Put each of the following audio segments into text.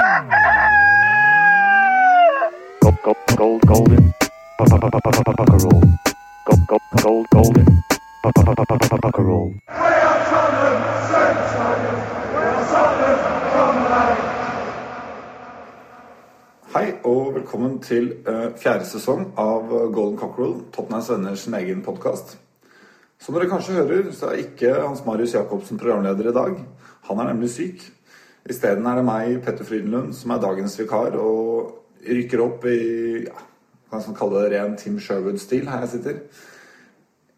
Hei og velkommen til uh, fjerde sesong av Golden Cockerel, Tottenhams venner sin egen podkast. Som dere kanskje hører, så er ikke Hans Marius Jacobsen programleder i dag. Han er nemlig syk. Isteden er det meg, Petter Frydenlund, som er dagens vikar og rykker opp i ja, hva jeg kalle det ren Tim Sherwood-stil her jeg sitter.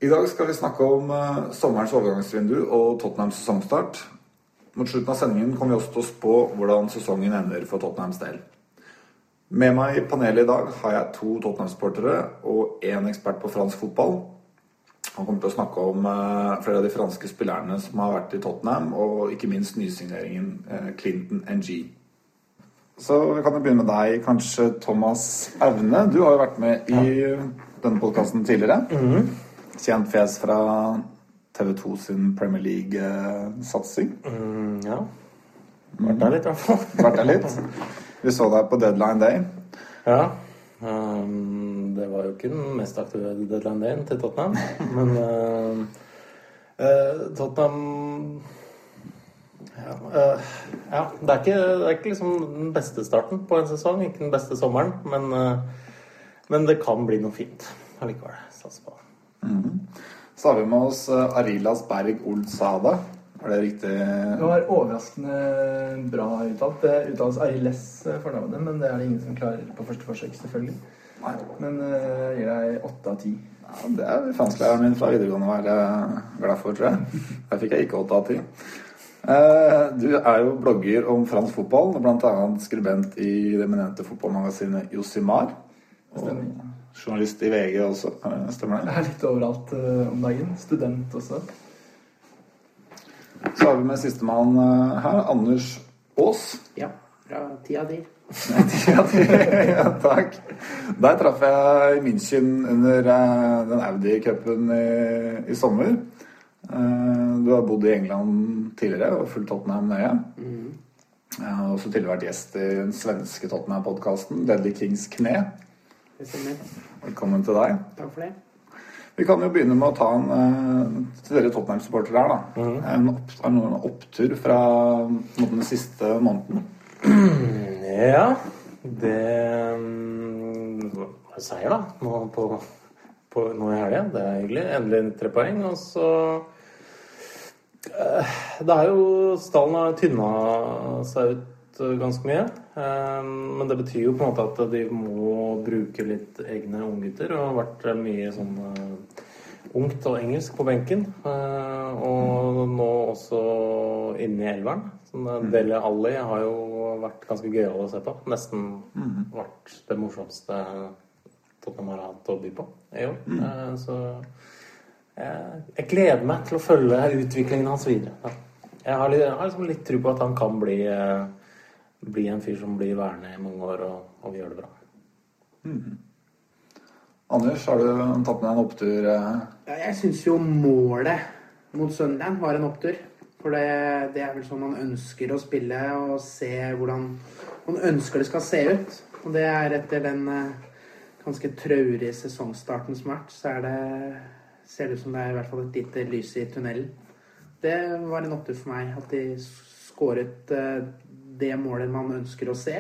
I dag skal vi snakke om eh, sommerens overgangsvindu og Tottenhams sesongstart. Mot slutten av sendingen kommer vi også til å spå hvordan sesongen ender for Tottenhams del. Med meg i panelet i dag har jeg to Tottenham-sportere og én ekspert på fransk fotball. Han kommer til å snakke om eh, flere av de franske spillerne som har vært i Tottenham, og ikke minst nysigneringen eh, Clinton NG. Så vi kan jo begynne med deg, kanskje Thomas Aune. Du har jo vært med i denne podkasten tidligere. Kjent fjes fra TV 2 sin Premier League-satsing. Mm, ja. Vært der litt, i hvert fall. Vært der litt. Vi så deg på Deadline Day. Ja. Ehm, det var jo ikke den mest aktive deadline dayen til Tottenham, men uh, eh, Tottenham ja, uh, ja det, er ikke, det er ikke liksom den beste starten på en sesong, ikke den beste sommeren, men, eh, men det kan bli noe fint allikevel. Satser på det. Så har vi med oss eh, Arilas Berg Olsada. Er det riktig? Det var overraskende bra uttalt. Det uttales Ariles fornavnet, men det er det ingen som klarer på første forsøk, selvfølgelig. Nei. Men uh, jeg gir deg åtte av ti. Ja, det er fransklæreren min fra videregående være glad for, tror jeg. Der fikk jeg ikke åtte av ti. Eh, Du er jo blogger om fransk fotball, annet skribent i det eminente fotballmagasinet Josimar. Og journalist i VG også, stemmer stemmer Jeg det? er litt overalt eh, om dagen. Student også. Så har vi med sistemann eh, her, Anders Aas. Ja, fra tida av ti. ja, takk. Der traff jeg i München under eh, den Audi-cupen i, i sommer. Eh, Du har bodd i England tidligere og fulgt Tottenham nøye. Jeg har også tidligere vært gjest i den svenske Tottenham-podkasten Deadly Kings kne. Det. Velkommen til deg. Takk for det. Vi kan jo begynne med å ta en eh, til dere Tottenham-supportere her, da. En opp, noen opptur fra den siste måneden? Ja, det mm, var en seier, da. Nå, på, på, nå i helga. Det er hyggelig. Endelig tre poeng. Og så eh, Det er jo Stallen har tynna seg ut ganske mye. Eh, Men det betyr jo på en måte at de må bruke litt egne unggutter. Og har vært mye sånn eh, ungt og engelsk på benken. Eh, Og nå også inne i elveren. Sånn, eh, Dele Alli har jo vært ganske gøyal å se på. Nesten vært det morsomste Tottenham har hatt å by på i år. Eh, Så jeg, jeg gleder meg til å følge utviklingen hans videre. Jeg har, litt, jeg har liksom litt tro på at han kan bli, eh, bli en fyr som blir værende i mange år, og, og gjør det bra. Anders, har du tatt med en opptur? eh? Ja, jeg syns jo målet mot Sunderland var en opptur. For det, det er vel sånn man ønsker å spille og se hvordan man ønsker det skal se ut. Og det er etter den eh, ganske traurige sesongstarten som har vært, så er det, ser det ut som det er i hvert fall et lite lys i tunnelen. Det var en opptur for meg at de skåret eh, det målet man ønsker å se.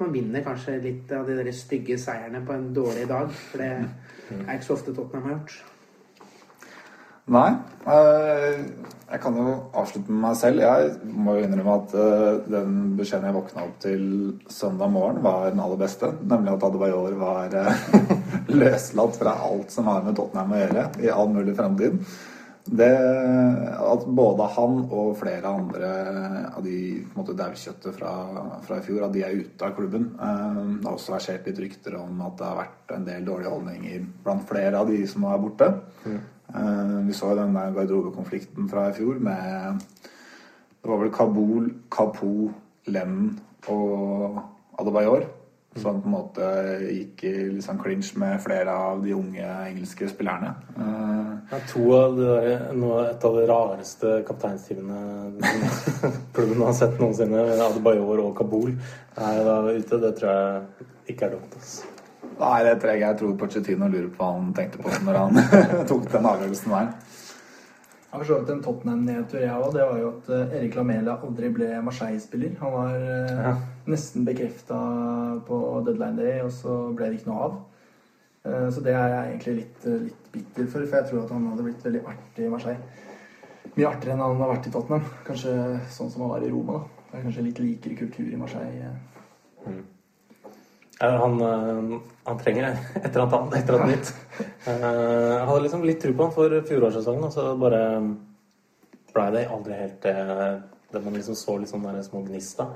Man vinner kanskje litt av de der stygge seierne på en dårlig dag. For det er ikke så ofte Tottenham har gjort. Nei. eh, Jeg kan jo avslutte med meg selv. Jeg må jo innrømme at eh, den beskjeden jeg våkna opp til søndag morgen, var den aller beste. Nemlig at Adebayor var eh, løslatt fra alt som har med Tottenham å gjøre, i all mulig fremtid. Det at både han og flere andre av de på en måte daukjøttet fra, fra i fjor, at de er ute av klubben. Eh, Det har også versert litt rykter om at det har vært en del dårlige holdninger blant flere av de som er borte. Eh, Vi så jo den der garderobekonflikten fra i fjor med Det var vel Kabul, Kapo, Lennon og Adebayor. Som på en måte gikk i sånn clinch med flere av de unge engelske spillerne. Ja, er to av de der, noe, et av de rareste kapteinsteamene klubben har sett noensinne. Adebayor og Kabul er da ute. Det tror jeg ikke er dumt. Altså. Nei, det tror jeg jeg tror Pochettino lurer på hva han tenkte på når han tok den avgjørelsen der. Jeg har for så vidt en Tottenham-nedtur, jeg òg. Det var jo at eh, Erik Lamela aldri ble Marseille-spiller. Han var eh, Ja. nesten bekrefta på deadline day, og så ble det ikke noe av. Eh, så det er jeg egentlig litt, litt bitter for, for jeg tror at han hadde blitt veldig artig i Marseille. Mye artigere enn han har vært i Tottenham. Kanskje sånn som han var i Roma. da. Det er kanskje litt likere kultur i Marseille. eh. Han, eh, han trenger et eller annet et eller annet nytt. Eh, Jeg hadde liksom litt tro på han for fjorårssesongen, og så bare blei det aldri helt det, det man liksom så litt sånn der små gnist av.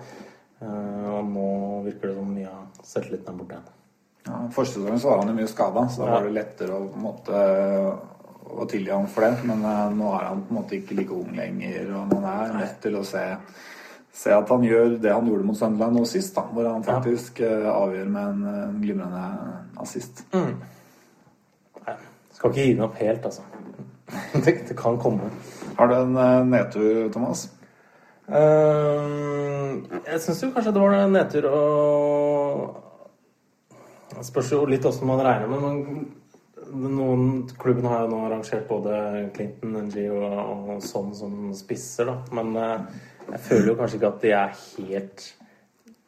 Eh, Og nå virker det som mye av selvtilliten er borte igjen. Ja, Første sesongen var han jo mye skada, så da var det lettere å, måte, å tilgi ham for det. Men nå er han på en måte ikke like ung lenger, og man er nødt til å se, se at han gjør det han gjorde mot Sunderland nå sist, da, hvor han faktisk eh, avgjør med en, en glimrende assist. Nei, skal ikke gi den opp helt, altså. Det, det kan komme. Har du en eh, nedtur, Thomas? Uh, jeg syns jo kanskje det var en nedtur å Det spørs jo litt åssen man regner, men noen klubben har jo nå arrangert både Clinton, NG og, og sånn som spisser, da. Men jeg føler jo kanskje ikke at de er helt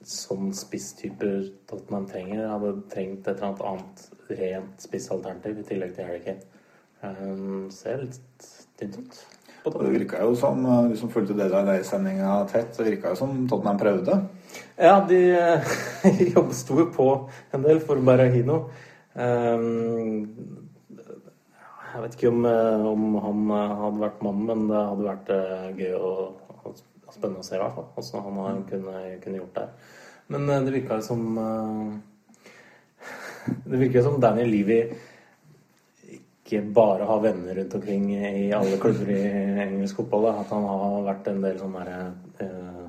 sånn spisstyper Tottenham trenger. Jeg hadde trengt et eller annet annet rent spissalternativ i tillegg til Harry Kane. Um, ser litt tynt ut. Det virka jo som, eh, du som fulgte det der i sendinga tett, det virka jo som Tottenham prøvde. Ja, de eh, jobbet sto jo på en del for Berahino. Ehm, jeg vet ikke om, eh, om han hadde vært mannen, men det hadde vært gøy å, og spennende å se i hvert fall. Åssen han har kunne, kunne gjort det. Men eh, det virka jo som eh, Det virker som Daniel Levy ikke bare har venner rundt omkring i alle klubber i engelsk fotball. At han har vært en del sånn derre eh,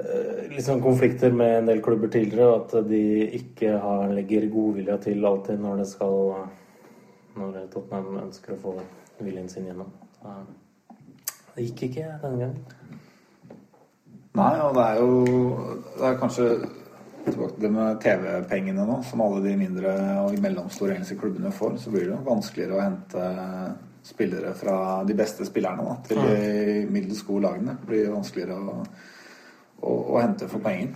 eh, sånn konflikter med en del klubber tidligere, og at de ikke har, legger godvilja til alltid når det skal Når Tottenham ønsker å få viljen sin gjennom. Så, Det gikk ikke denne gangen. Nei, og det er jo Det er kanskje tilbake til det med TV-pengene nå, som alle de mindre og mellomstore engelske klubbene får, så blir det jo vanskeligere å hente spillere fra de beste spillerne da, til de middels gode lagene. Det blir vanskeligere å, å, å hente for penger.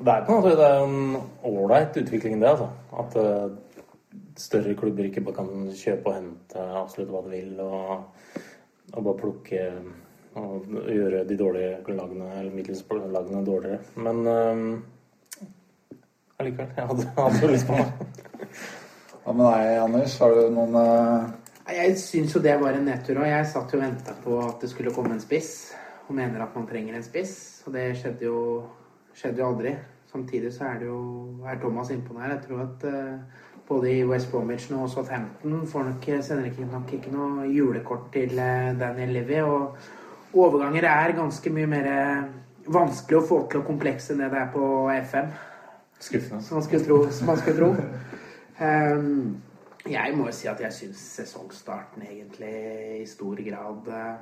Det er på en måte det er en ålreit utvikling, det. altså. At uh, større klubber ikke bare kan kjøpe og hente absolutt hva de vil, og, og bare plukke og gjøre de dårlige lagene eller middels lagene dårligere. Men eh, allikevel, jeg hadde, hadde lyst på det. Hva med deg, Anders? Har du noen uh... Jeg syns jo det var en nedtur, og jeg satt jo og venta på at det skulle komme en spiss. Og mener at man trenger en spiss, og det skjedde jo, skjedde jo aldri. Samtidig så er det jo er Thomas innpå der. Jeg tror at eh, både i West Bromwich og Southampton får nok, sender ikke, nok ikke noe julekort til eh, Daniel Levy. Og overganger er ganske mye mer eh, vanskelig å få til og komplekse enn det det er på FM. Skuffende. Som man skulle tro. Man skulle tro. Um, jeg må jo si at jeg syns sesongstarten egentlig i stor grad uh,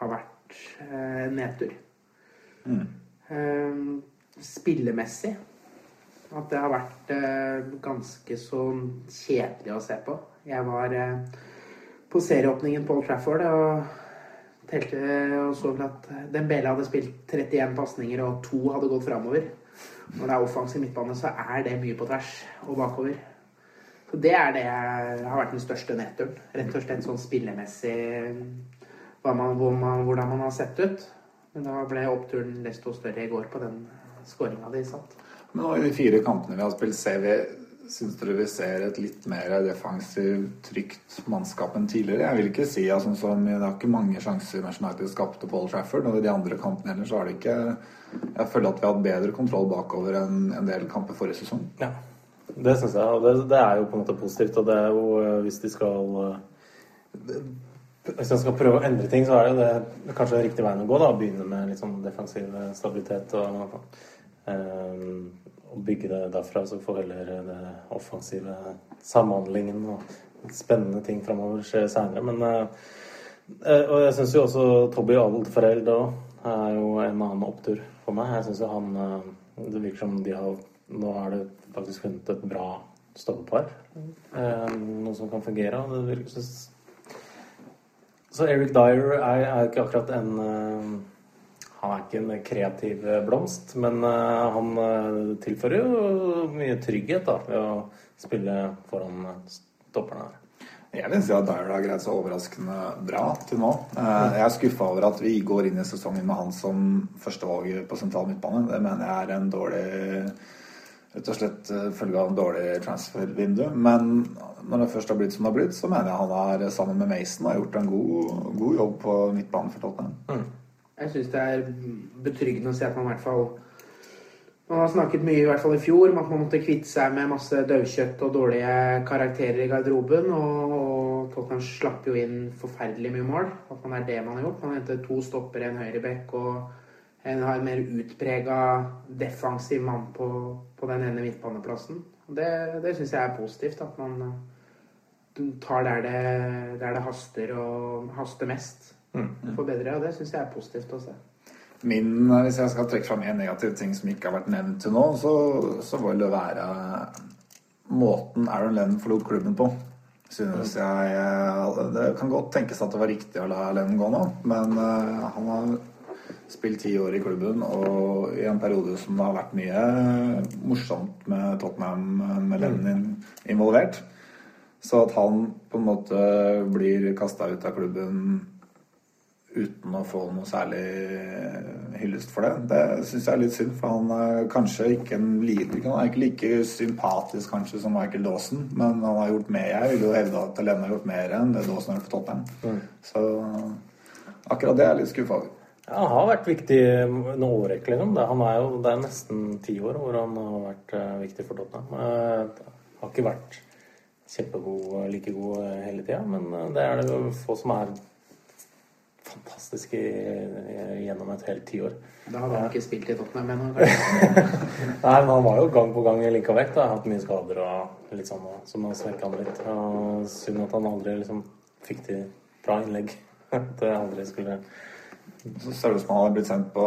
har vært uh, nedtur. nedtur. Um, spillemessig at det har vært eh, ganske så kjedelig å se på. Jeg var eh, på serieåpningen på Old Trafford og telte og så vel at Dembele hadde spilt 31 pasninger, og to hadde gått framover. Når det er offensiv midtbane, så er det mye på tvers og bakover. Så det er det har vært den største nedturen. Rett og slett sånn spillemessig man, hvor man, hvordan man har sett ut. Men da ble oppturen desto større i går på den skåringa de satt. Men nå i de fire kampene vi har spilt, ser vi Syns dere vi ser et litt mer defensivt, trygt mannskap enn tidligere? Jeg vil ikke si at sånn som Det har ikke mange sjanser Manchester United skapte på Old Trafford. Og i de andre kampene så har det ikke Jeg føler at vi har hatt bedre kontroll bakover enn en del kamper forrige sesong. Ja, det syns jeg. Og det, det er jo på en måte positivt. Og det er jo eh, hvis de skal eh, Hvis de skal prøve å endre ting, så er det, det kanskje den riktige veien å gå. da, Begynne med litt sånn defensiv stabilitet og, eh, og bygge det derfra. Så får heller det offensive samhandlingen og spennende ting framover skje seinere. Men eh, eh, Og jeg syns jo også Toby Alderfeld òg er jo en annen opptur for meg. Jeg syns jo han eh, Det virker som de har Nå er det faktisk funnet et bra stoppepar. Eh, noe som kan fungere. Og det virker så Så Eric Dyer er, er ikke akkurat en eh, han er ikke en kreativ blomst, men eh, han eh, tilfører jo mye trygghet da, ved å spille foran stopperne her. Jeg vil si at Dyer har greid seg overraskende bra til nå. Eh, Jeg er skuffa over at vi går inn i sesongen med han som førstevalget på sentral midtbane. Det mener jeg er en dårlig Rett og slett eh, følge av en dårlig transfer-vindu. Men når det først har blitt som det har blitt, så mener jeg han er sammen med Mason har gjort en god, god jobb på midtbanen for Tottenham. Jeg syns det er betryggende å se at man i hvert fall Man har snakket mye, i hvert fall i fjor, om at man måtte kvitte seg med masse daukjøtt og dårlige karakterer i garderoben. Og, og Tottenham slapp jo inn forferdelig mye mål. At man er det man har gjort. Man hentet to stoppere, en høyrebekk og en har en mer utprega defensiv mann på, på den ene midtbaneplassen. Det, det syns jeg er positivt. At man eh, tar der det, der det haster og haster mest. For bedre, og det syns jeg er positivt å se. Min, hvis jeg skal trekke fram en negativ ting som ikke har vært nevnt til nå, så, så vil det være måten Aaron Lennon forlot klubben på. Synes jeg Det kan godt tenkes at det var riktig å la Lennon gå nå, men eh, han har spilt ti år i klubben, og i en periode som det har vært mye morsomt med Tottenham med Lennon in- involvert. Så at han på en måte blir kasta ut av klubben uten å få noe særlig hyllest for det. Det syns jeg er litt synd, for han er kanskje ikke en liten Han er ikke like sympatisk kanskje som Michael Dawson, men han har gjort mer. Jeg vil jo hevde at Lenne har gjort mer enn det Dawson har gjort for Tottenham. Så akkurat det er jeg litt skuffa over. Ja, han har vært viktig en årrekke, liksom. Det, han er jo, det er nesten ti år hvor han har vært eh, viktig for Tottenham. Eh, har ikke vært kjempegod, like god eh, hele tida, men eh, det er det jo få som er fantastiske i- gjennom et helt tiår. Da hadde han ikke spilt i Tottenham ennå. Nei, men han var jo gang på gang linka vekk. da, Hatt mye skader og litt sånn, og- som har svekka han litt. Og Synd at han aldri liksom fikk til bra innlegg. At det aldri skulle Så ser det ut som han har blitt sendt på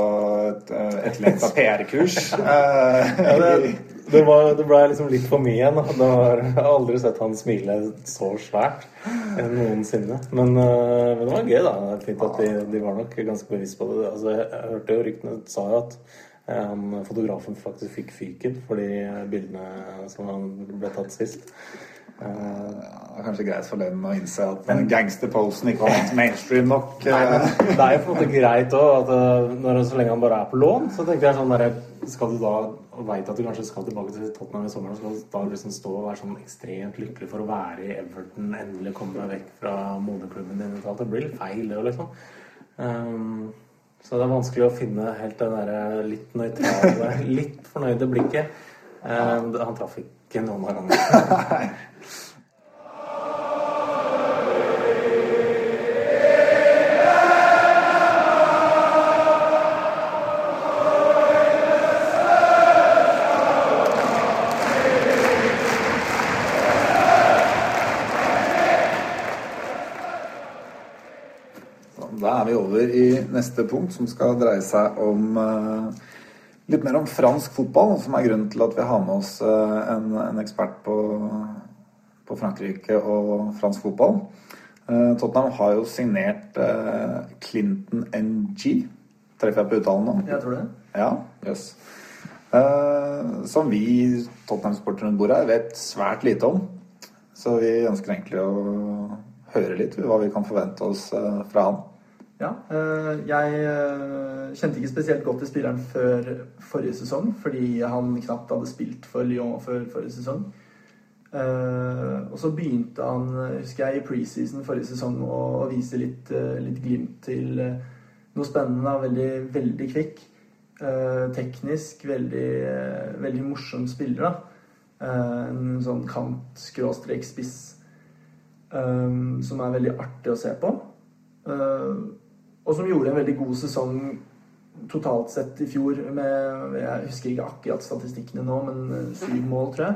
et et etterlengta PR-kurs. Eh, ja, det, det, var, det ble liksom litt for mye igjen. da. Det var, jeg har aldri sett han smile så svært eh, noensinne. Men, eh, men det var gøy, da. Fint at de, de var nok ganske bevisst på det. Altså, jeg, jeg hørte jo ryktene sa jo at eh, han, fotografen faktisk fikk fyken for de bildene som han ble tatt sist. Eh, Det er kanskje greit for dem å innse at den gangsterposen ikke var mainstream nok. Nei, eh. men det er jo på en måte greit òg, eh, så lenge han bare er på lån, så tenkte jeg sånn derre Skal du da og veit at du kanskje skal tilbake til Tottenham i sommeren, skal du da liksom stå og være sånn ekstremt lykkelig for å være i Everton, endelig komme deg vekk fra moderklubben din og alt. Det blir litt feil, det òg, liksom. Um, så det er vanskelig å finne helt det derre litt nøytrale, litt fornøyde blikket. Um, han traff ikke noen av gangene. Da er vi over i neste punkt, som skal dreie seg om eh, litt mer om fransk fotball, som er grunnen til at vi har med oss eh, en, en ekspert på, på Frankrike og fransk fotball. Eh, Tottenham har jo signert Clinton NG. Treffer jeg på uttalen nå? Jeg tror det. Ja, jøss. Eh, som vi Tottenham-sportere rundt bordet vet svært lite om. Så vi ønsker egentlig å høre litt hva vi kan forvente oss fra han. Ja, eh, jeg eh, kjente ikke spesielt godt til spilleren før forrige sesong, fordi han knapt hadde spilt for Lyon før forrige sesong. Eh, og så begynte han, husker jeg, i preseason forrige sesong å, vise litt, litt glimt til noe spennende. Veldig, veldig kvikk. Teknisk, veldig, veldig morsom spiller, da. En sånn eh, som er veldig artig å se på. Eh, og som gjorde en veldig god sesong totalt sett i fjor med Jeg husker ikke akkurat statistikkene nå, men eh, syv mål, tror jeg.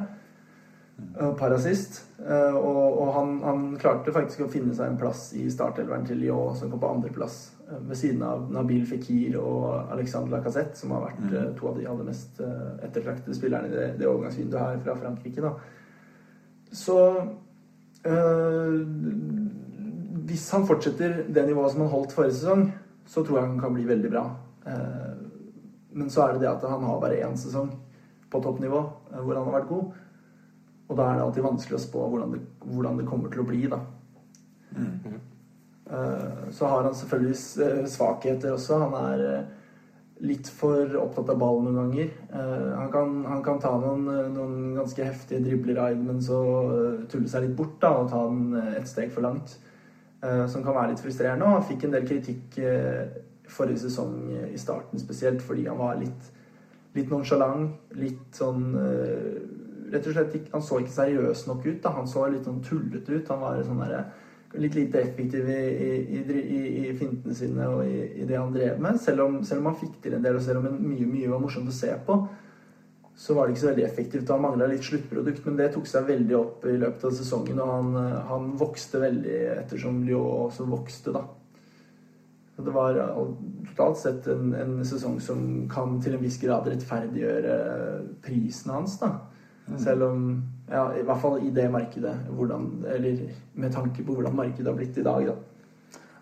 Parasist. par. Eh, og og han, han klarte faktisk å finne seg en plass i startelveren til Lyon, som kom på andreplass. eh, Ved siden av Nabil Fikir og Alexander Lacassette, som har vært mm. to av de aller mest eh, ettertraktede spillerne i det, det overgangsvinduet her fra Frankrike. da. Så øh, Hvis han fortsetter det nivået som han holdt forrige sesong, så tror jeg han kan bli veldig bra. Eh, men så er det det at han har bare én sesong på toppnivå eh, hvor han har vært god. Og da er det alltid vanskelig å spå hvordan det, hvordan det kommer til å bli, da. Eh, Så har han selvfølgelig svakheter også. Han er litt for opptatt av ballen noen ganger. Han kan, han kan ta noen, noen ganske heftige dribler men så og tulle seg litt bort da, og ta den et steg for langt. Eh, Som kan være litt frustrerende. Han fikk en del kritikk eh, forrige sesong eh, i starten spesielt fordi han var litt, litt nonchalant. Litt sånn Rett og slett Han så ikke seriøs nok ut. da, Han så litt sånn tullete ut. Han var sånn der, litt lite effektiv i, i, i, i, fintene sine og i, det han drev med. Selv om, selv om han fikk til en del, og selv om mye, mye var morsomt å se på, så var det ikke så veldig effektivt. Han mangla litt sluttprodukt, men det tok seg veldig opp i løpet av sesongen. Og han, eh, han vokste veldig ettersom Lyon også vokste, da. Så det var totalt sett en, en sesong som kan til en viss grad rettferdiggjøre prisen hans, da. Selv om Ja, i hvert fall i det markedet. Hvordan, eller med tanke på hvordan markedet har blitt i dag, da.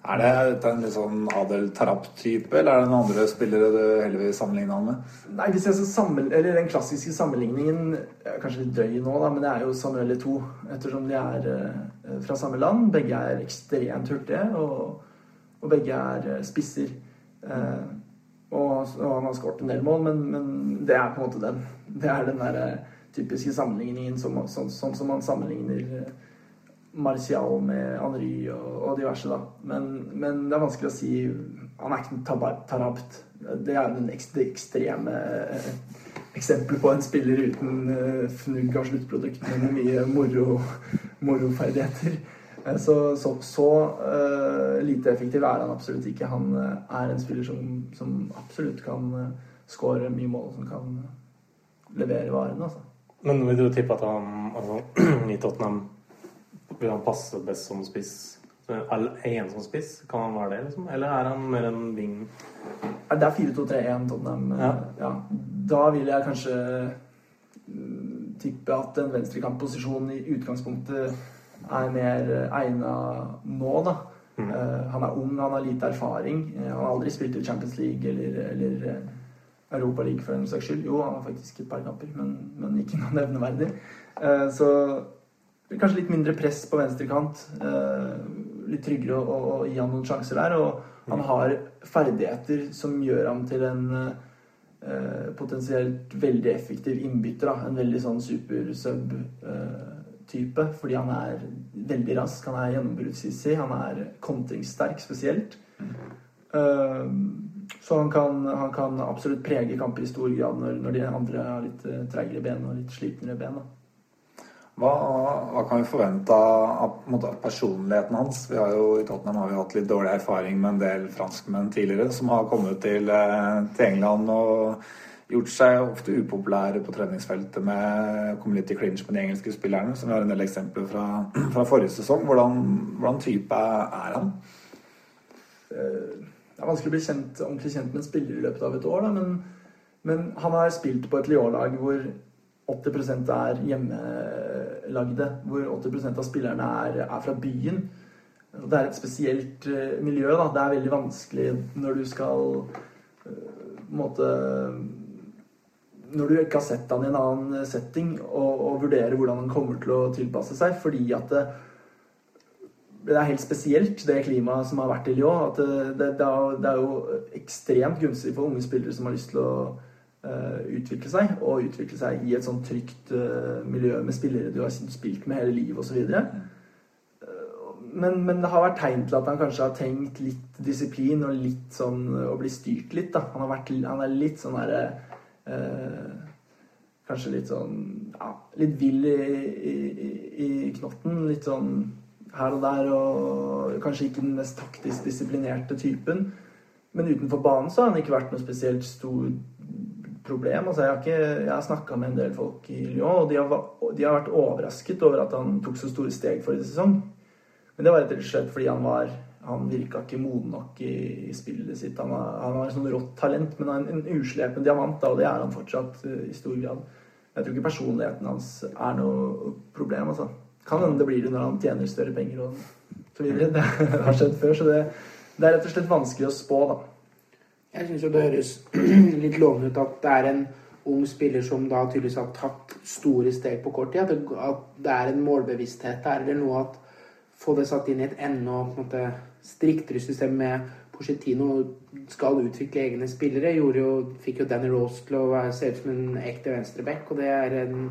Er det en litt sånn Adel Tarap-type, eller er det noen andre spillere du heller vil sammenligne han med? Nei, hvis jeg skal sammen, eller Den klassiske sammenligningen er kanskje litt drøy nå, da, men det er jo Samuel to. Ettersom de er eh, fra samme land. Begge er ekstremt hurtige, og, og begge er eh, spisser. Eh, og, og han har skåret en del mål, men, men det er på en måte den. Det er den der eh, typiske sammenligningen som, sånn, sånn som man sammenligner Martial med Henry og, og diverse, da. Men, men det er vanskelig å si Han er ikke en tarabt. Det er den ekstreme eh, eksempelet på en spiller uten eh, fnugg av sluttprodukt, men mye moro, moroferdigheter. Eh, Så, så, så uh, lite effektiv er han absolutt ikke. Han er en spiller som, som absolutt kan uh, skåre mye mål, som kan levere varene, altså. Men vil du tippe at han altså, i Tottenham vil han passe best som spiss? En som spiss? Kan han være det, liksom? Eller er han mer en wing? Det er 4-2-3-1 Tottenham. Ja. Ja. Da vil jeg kanskje mm, tippe at en venstrekantposisjon i utgangspunktet er mer egna nå, da. Mm. Eh, han er ung, han har lite erfaring. Eh, han har aldri spilt i Champions League eller, eller eh, Europa League for den saks skyld. Jo, han har faktisk et par kamper, men, men ikke noe nevneverdig. Eh, så kanskje litt mindre press på venstrekant. Eh, litt tryggere å, å, gi han noen sjanser der. Og han har ferdigheter som gjør ham til en eh, potensielt veldig effektiv innbytter. Da. En veldig sånn super-sub-type. fordi han er veldig rask, han er gjennombruddshissig, han er kontringssterk spesielt. Eh, så han kan, han kan absolutt prege kamper i stor grad når, når de andre har litt eh, treigere ben og litt slitnere ben. Da. Hva, hva kan vi forvente av, personligheten hans? Vi har jo I Tottenham har vi hatt litt dårlig erfaring med en del franskmenn tidligere som har kommet til, eh, til England og gjort seg ofte upopulære på treningsfeltet med kommet litt i clinch med de engelske spillerne. Som vi har en del eksempler fra, fra forrige sesong. Hvordan, hvordan type er han? Eh, Det er vanskelig å bli kjent, ordentlig kjent med en spiller i løpet av et år, da, men, men han har spilt på et Lyon-lag hvor 80% er hjemmelagde. Hvor 80% av spillerne er, er fra byen. Det er et spesielt eh, miljø. Da. Det er veldig vanskelig når du skal eh, på en måte Når du ikke har sett han i en annen setting, og, og vurdere hvordan han kommer til å tilpasse seg. Fordi at det, det er helt spesielt, det klimaet som har vært i Lyon. At det, det, det, er, jo ekstremt gunstig for unge spillere som har lyst til å eh, utvikle seg. Og utvikle seg i et sånn trygt eh, miljø med spillere du har spilt med hele livet osv. Men, men det har vært tegn til at han kanskje har tenkt litt disiplin og litt sånn å bli styrt litt. da. Han, har vært, han er litt sånn derre eh, Kanskje litt sånn ja, litt vill i, i, i, i knotten. Litt sånn her og der, og kanskje ikke den mest taktisk disiplinerte typen. Men utenfor banen så har han ikke vært noe spesielt stor problem. Altså, jeg har, ikke, har snakka med en del folk i Lyon, og de har, de har vært overrasket over at han tok så store steg forrige sesong. Men det var rett og slett fordi han var han virka ikke moden nok i, i spillet sitt. Han var, han et sånn rått talent, men en, en uslepen diamant, da, og det er han fortsatt uh, i stor grad. Jeg tror ikke personligheten hans er noe problem. altså. Kan hende det blir det når han tjener større penger og så videre. Det har skjedd før, så det, det er rett og slett vanskelig å spå, da. Jeg syns jo det høres litt lovende ut at det er en ung spiller som da tydeligvis har tatt store steg på kort tid. At det, er en målbevissthet der, eller noe at få det satt inn i et enda på en måte, striktere system med Pochettino skal utvikle egne spillere. Jo, fikk jo Danny Rose til å se ut som en ekte venstreback, og det er en,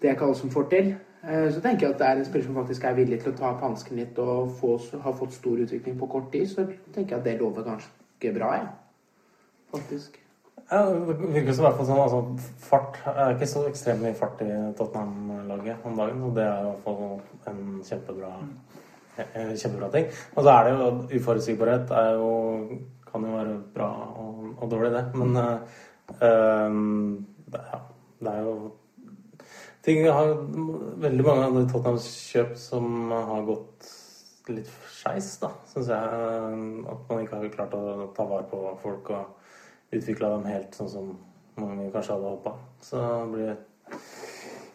det er ikke alle som får til. Eh, Så tenker jeg at det er en spiller som faktisk er villig til å ta opp hansken litt og få, har fått stor utvikling på kort tid, så tenker jeg at det lover ganske bra, jeg. Faktisk. Ja, det virker som i hvert fall sånn altså, Fart er ikke så ekstremt mye fart i Tottenham-laget om dagen, og det er i hvert fall en kjempebra en kjempebra ting. Og så er det jo uforutsigbarhet er jo, kan jo være bra og, og dårlig, det. Men eh, eh, det, ja, det er jo ting har Veldig mange av Tottenhams kjøp som har gått litt skeis, da, syns jeg. At man ikke har klart å ta vare på folk og utvikla dem helt sånn som mange kanskje hadde håpa. Så det blir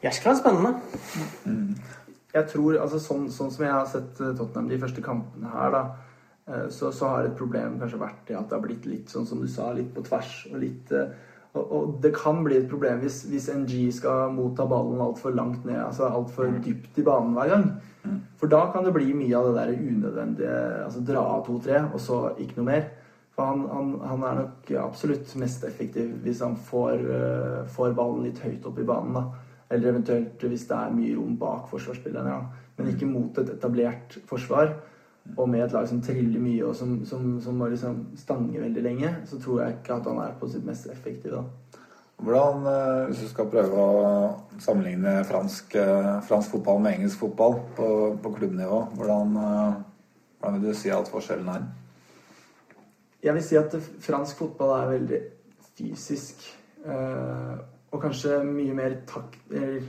jæskla spennende. Jeg tror, altså sånn, sånn som jeg har sett eh, Tottenham de første kampene her, da, eh, så, så har et problem kanskje vært det at det har blitt litt sånn som du sa, litt på tvers. Og, litt, eh, og, og det kan bli et problem hvis, hvis NG skal motta ballen altfor langt ned, altså altfor dypt i banen hver gang. For da kan det bli mye av det der unødvendige Altså dra av to-tre, og så ikke noe mer. For han, han, han er nok absolutt mest effektiv hvis han får, uh, får ballen litt høyt opp i banen. da. Eller eventuelt hvis det er mye rom bak forsvarsspillerne. Ja. Men ikke mot et etablert forsvar. Og med et lag som triller mye og som, som, som må liksom stange veldig lenge, så tror jeg ikke at han er på sitt mest effektive da. Hvordan, eh, hvis du skal prøve å sammenligne fransk, eh, fransk fotball med engelsk fotball på, på klubbnivå, hvordan, eh, hvordan vil du si at forskjellen er? Jeg vil si at fransk fotball er veldig fysisk. og kanskje mye mer takt... Eller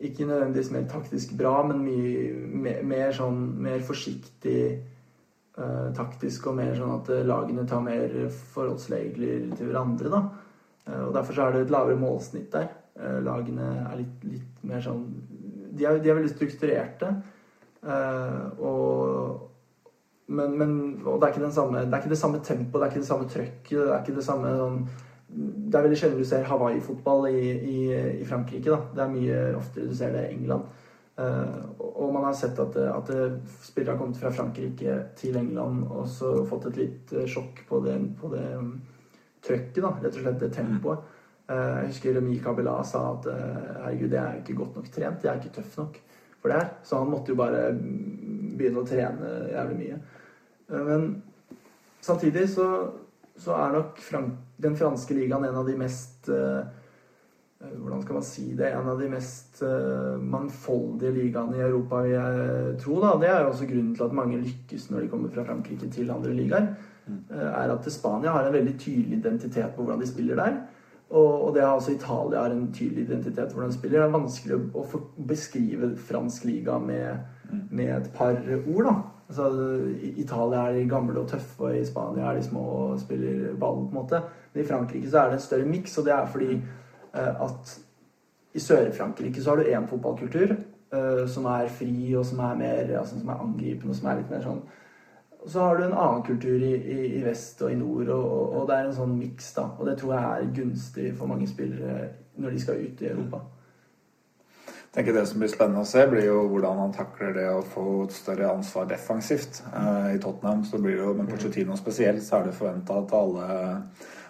ikke nødvendigvis mer taktisk bra, men mye mer, sånn mer forsiktig uh, taktisk, og mer sånn at eh, lagene tar mer forholdsregler til hverandre, da. Uh, og derfor så er det et lavere målsnitt der. Uh, lagene er litt, litt mer sånn De er, de er veldig strukturerte. og men, men og det er samme Det er ikke det samme tempoet, det er ikke det samme trøkket, det er ikke det samme sånn Det er veldig sjelden du ser Hawaii-fotball i, i, i Frankrike, da. Det er mye oftere du ser det i England. Eh, og, man har sett at, at spillere har kommet fra Frankrike til England og så fått et litt eh, sjokk på det, på det um, trøkket, da. Rett og slett det tempoet. Eh, jeg husker Remi Kabila sa at herregud, jeg er ikke godt nok trent, jeg er ikke tøff nok for det her. Så han måtte jo bare mm, begynne å trene jævlig mye. Men samtidig så, så er nok Frank den franske ligaen en av de mest eh, eh, Hvordan skal man si det? En av de mest eh, mangfoldige ligaene i Europa, vil jeg tro. da. Det er jo også grunnen til at mange lykkes når de kommer fra Frankrike til andre ligaer. eh, Er at Spania har en veldig tydelig identitet på hvordan de spiller der. Og, det har også Italia har en tydelig identitet på hvordan de spiller. Det er vanskelig å, å beskrive fransk liga med, med et par ord, da. Altså, Italia er de gamle og tøffe, og i Spania er de små og spiller ball. på en måte. Men i Frankrike så er det en større miks, og det er fordi eh, at i Sør-Frankrike så har du én fotballkultur eh, som er fri, og som er mer altså, som er angripende, og som er litt mer sånn og så har du en annen kultur i, i, i vest og i nord, og, og, og det er en sånn miks, da. Og det tror jeg er gunstig for mange spillere når de skal ut i Europa. Jeg tenker Det som blir spennende å se, blir jo hvordan han takler det å få et større ansvar defensivt. Uh, I Tottenham så blir det jo, men Pochettino spesielt, så er det forventa at alle,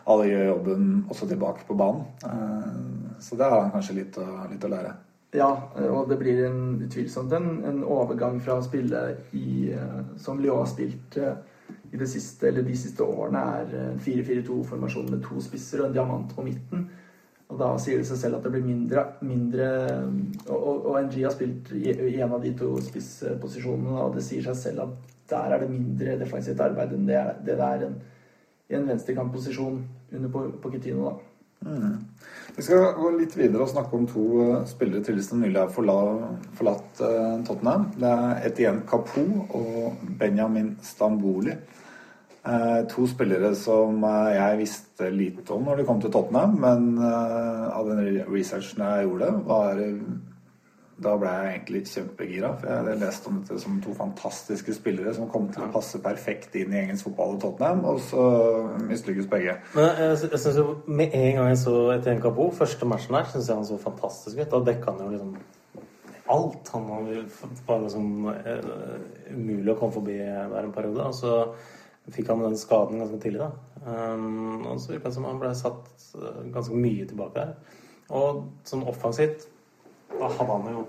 alle gjør jobben også tilbake på banen. Eh, så det har han kanskje litt å, litt å lære. Ja, og det blir en, utvilsomt en, en overgang fra å spille i, eh, som Lyon har spilt eh, i det siste, eller de siste årene, er 4-4-2-formasjon med to spisser og en diamant på midten. Og da sier det seg selv at det blir mindre, mindre Og, og, og NG har spilt i, en av de to spissposisjonene, og det sier seg selv at der er det mindre defensivt arbeid enn det det er en, i en venstrekantposisjon under Pochettino. da. Vi skal gå litt videre og snakke om to eh, spillere til som nylig har forlatt eh, Tottenham. Det er Etienne Capoe og Benjamin Stamboli. Eh, to spillere som jeg visste lite om når de kom til Tottenham, men av den researchen jeg gjorde, var da ble jeg egentlig kjempegira. For jeg hadde lest om dette som to fantastiske spillere som kom til å passe perfekt inn i engelsk fotball og Tottenham, og så mislykkes begge. Men jeg, jeg synes jo med en gang jeg så Etienne Capo, første matchen der, syns jeg han så fantastisk ut. Da dekka han jo liksom alt. Han var liksom eh, umulig å komme forbi der en periode. Og så fikk han den skaden ganske tidlig, da. Um, og så virka det som han ble satt eh, ganske mye tilbake der. Og sånn offensivt hadde han jo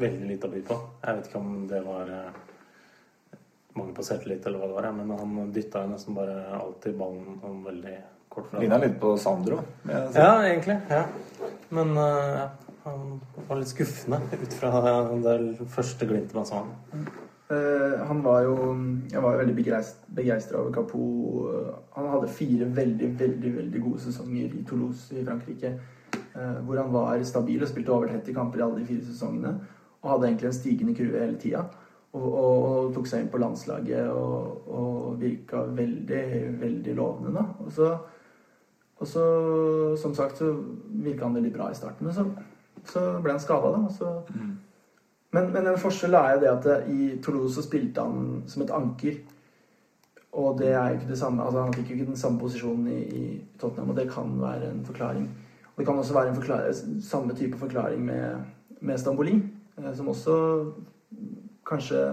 veldig lite å by på. Jeg vet ikke om det var eh, mangel på selvtillit eller hva det var, men han dytta jo nesten bare alltid ballen sånn veldig kort fra Ligna litt på Sandro. Ja, egentlig. ja. Men eh, ja, han var litt skuffende ut fra det første glimtet man så han. Uh, han var jo Jeg var jo veldig begeist- begeistra over Capo. Han hadde fire veldig, veldig veldig gode sesonger i Toulouse i Frankrike. Eh, hvor han var stabil og spilte over 30 kamper i alle de fire sesongene. Og hadde egentlig en stigende kurve hele tida. Og, og, og tok seg inn på landslaget og, og virka veldig, veldig lovende, da. Og så, og så som sagt, så virka han veldig bra i starten. Men så, så ble han skada, da. Så men, men en forskjell er jo det at i Toulouse så spilte han som et anker. Og det er jo ikke det samme altså Han fikk jo ikke den samme posisjonen i, i Tottenham, og det kan være en forklaring. Det kan også være samme type forklaring med, med Stamboli, eh, som også kanskje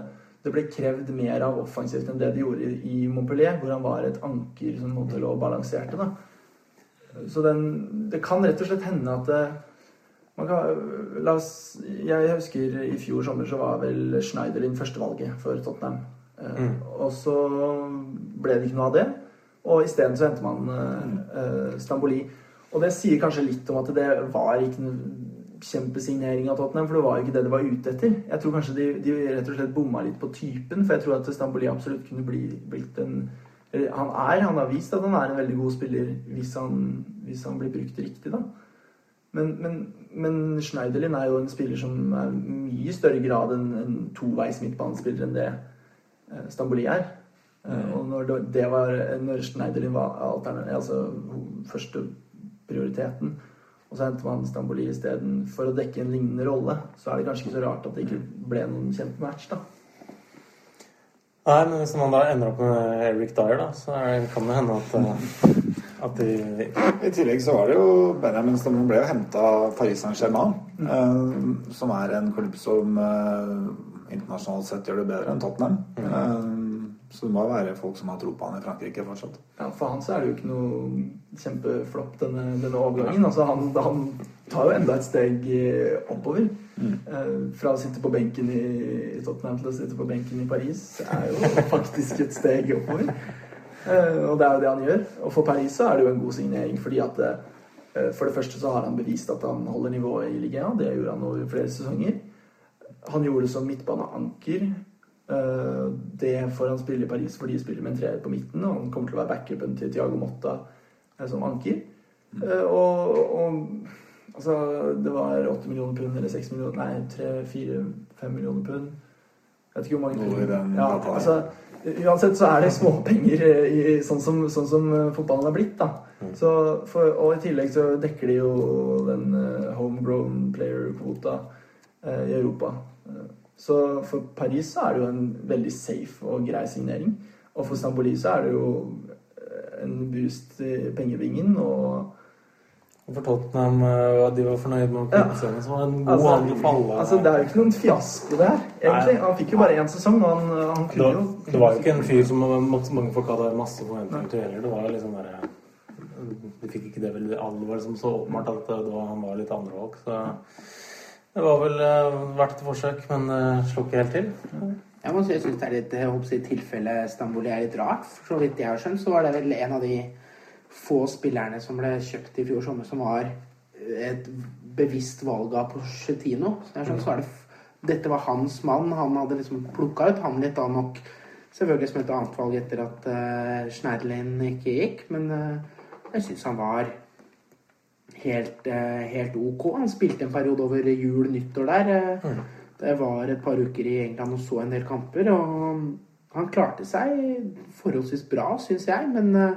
det ble krevd mer av offensivt enn det de gjorde i, Montpellier, hvor han var et anker som måtte lå og balanserte. da. Så den, det kan rett og slett hende at det, man kan, la oss, jeg husker i fjor sommer så var vel Schneiderlin førstevalget for Tottenham. Mm. Og så ble det ikke noe av det. Og isteden så henter man eh, eh, Stamboli. Og det sier kanskje litt om at det var ikke noen kjempesignering av Tottenham, for det var jo ikke det de var ute etter. Jeg tror kanskje de, de rett og slett bomma litt på typen, for jeg tror at Stamboli absolutt kunne bli, blitt en Han er, han har vist at han er en veldig god spiller hvis han, hvis han blir brukt riktig, da. Men, men, men Schneiderlin er jo en spiller som er mye større grad enn en toveis midtbanespiller enn det eh, Stamboli er. Mm. Og når det, var Når Schneiderlin var altern- altså første prioriteten, og så henter man Stamboli isteden for å dekke en lignende rolle, så er det kanskje ikke så rart at det ikke ble noen kjempematch, da. Nei, men hvis man da ender opp med Eric Dyer, da, så er det- kan det hende at, eh, at de I tillegg så var det jo Benjamin Stamboli ble jo henta av Paris Saint-Germain, mm. som er en klubb som eh, internasjonalt sett gjør det bedre enn Tottenham. Eh, så det må være folk som har tro på han i Frankrike fortsatt. Ja, For han så er det jo ikke noe kjempeflopp, denne, denne overgangen. Altså han, han tar jo enda et steg eh, oppover. Eh, fra å sitte på benken i, Tottenham til å sitte på benken i Paris er jo faktisk et steg oppover. Eh, og det er jo det han gjør. Og for Paris så er det jo en god signering, fordi at for det første så har han bevist at han holder nivået i ligaen. Det gjorde han over flere sesonger. Han gjorde det som midtbaneanker. Eh, Det får han spille i Paris fordi de spiller med en treer på midten, og han kommer til å være backupen til Tiago Motta eh, som anker. Mm. Og, og altså Det var 8 millioner pund eller 6 millioner Nei, 3, 4, 5 millioner pund. Jeg vet ikke hvor mange pund. Ja, altså, uansett så er det småpenger eh, i, sånn, som, sånn som eh, fotballen er blitt. da så for, Og i tillegg så dekker de jo den eh, homegrown player-kvota eh, i Europa. Eh, Så for Paris så er det jo en veldig safe og grei signering. Og for Stamboli så er det jo eh, en boost i pengevingen og og For Tottenham at de var fornøyd med å kunne kvitte seg med som en god Altså, handel for alle. altså, det er jo ikke noen fiasko det her, egentlig. Nei. Han fikk jo bare én sesong, og han, han det, kunne var, jo det var jo ikke en fyr som mange folk hadde masse forventninger til heller. Det var jo liksom bare De fikk ikke det veldig alvor liksom så åpenbart at det var, han var litt andrevalg. Så det var vel eh, verdt et forsøk, men uh, slo ikke helt til. Jeg må si jeg syns det er litt jeg håper Stamboli er litt rart. For så vidt jeg har skjønt, så var det vel en av de få spillerne som ble kjøpt i fjor sommer, som var et bevisst valg av Pochettino. Så jeg skjønt, så er det dette var hans mann. Han hadde liksom plukka ut han litt da nok selvfølgelig som et annet valg etter at uh, Schneiderlin ikke gikk. Men uh, jeg syns han var helt, eh, helt ok. Han spilte en periode over jul, nyttår der. Eh, Det var et par uker i England og så en del kamper. Og han klarte seg forholdsvis bra, syns jeg. Men eh,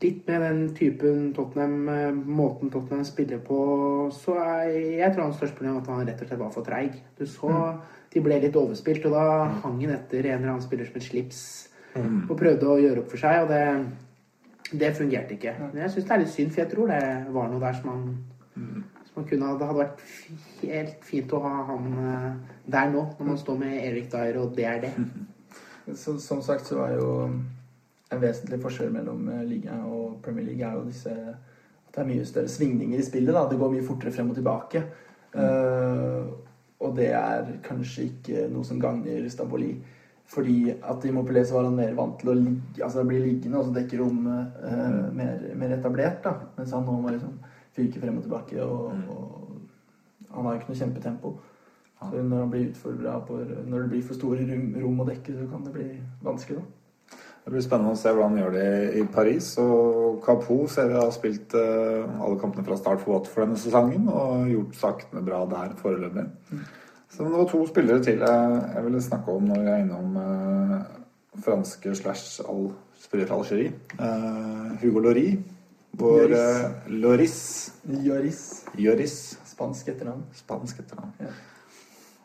litt med den typen Tottenham, måten Tottenham spiller på, så er jeg tror hans største problem at han rett og slett var for treig. Du så de ble litt overspilt, og da hang han etter en eller annen spiller som et slips og prøvde å gjøre opp for seg, og det, det fungerte ikke. Men jeg syns det er litt synd, for jeg tror det var noe der som han, som man kunne Det hadde vært helt fint å ha han eh, der nå, når man står med Erik Dyer, og det er det. Så, som sagt så er jo en vesentlig forskjell mellom liga og Premier League er jo disse at det er mye større svingninger i spillet. da, Det går mye fortere frem og tilbake. Eh, og det er kanskje ikke noe som gagner Stamboli. Fordi at i Mopelet så var han mer vant til å ligge, altså bli liggende og så dekke rommet eh, mer, mer etablert. da, Mens han nå må liksom fyke frem og tilbake. Og, og han har jo ikke noe kjempetempo. Så når han blir på Når det blir for store rom, rom å dekke, så kan det bli vanskelig, da. Det blir spennende å se hvordan han gjør det i Paris. Og Capo ser vi har spilt eh, alle kampene fra start for Watford denne sesongen og gjort sakene bra der foreløpig. Så det var to spillere til jeg, jeg ville snakke om når vi er innom eh, franske slash all spillere fra Algerie. Eh, Hugo Lori. Vår Lloris. eh, Loris. Joris. Joris. Spansk etternavn. Spansk etternavn. Ja.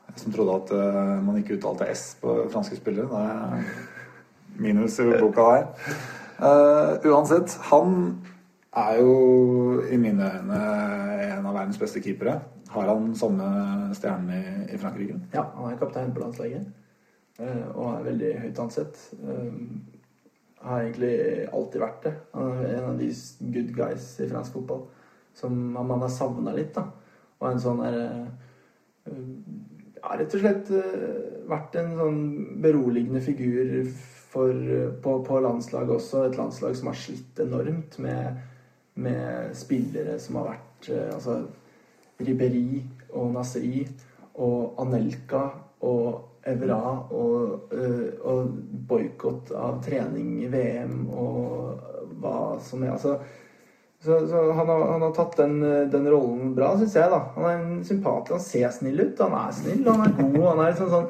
Jeg som trodde at eh, man ikke uttalte S på franske spillere. Det er minus i boka her. Eh, uansett, han er jo i mine øyne en av verdens beste keepere. Har han samme stjerne i, Frankrike? Ja, han er kaptein på landslaget. eh, Og er veldig høyt ansett. Eh, Har egentlig alltid vært det. Han er en av de good guys i fransk fotball som man har savna litt. da. Og en sånn der eh, Ja, rett og slett vært en sånn beroligende figur for, på, på landslaget også. Et landslag som har slitt enormt med, med spillere som har vært Altså Riberi og Nasri og Anelka og Evra og, øh, og boikott av trening i VM og hva som er Altså så, så han, har, han har tatt den, øh, den rollen bra, syns jeg. da Han er en sympatisk, han ser snill ut. Han er snill, han er god. Han er liksom sånn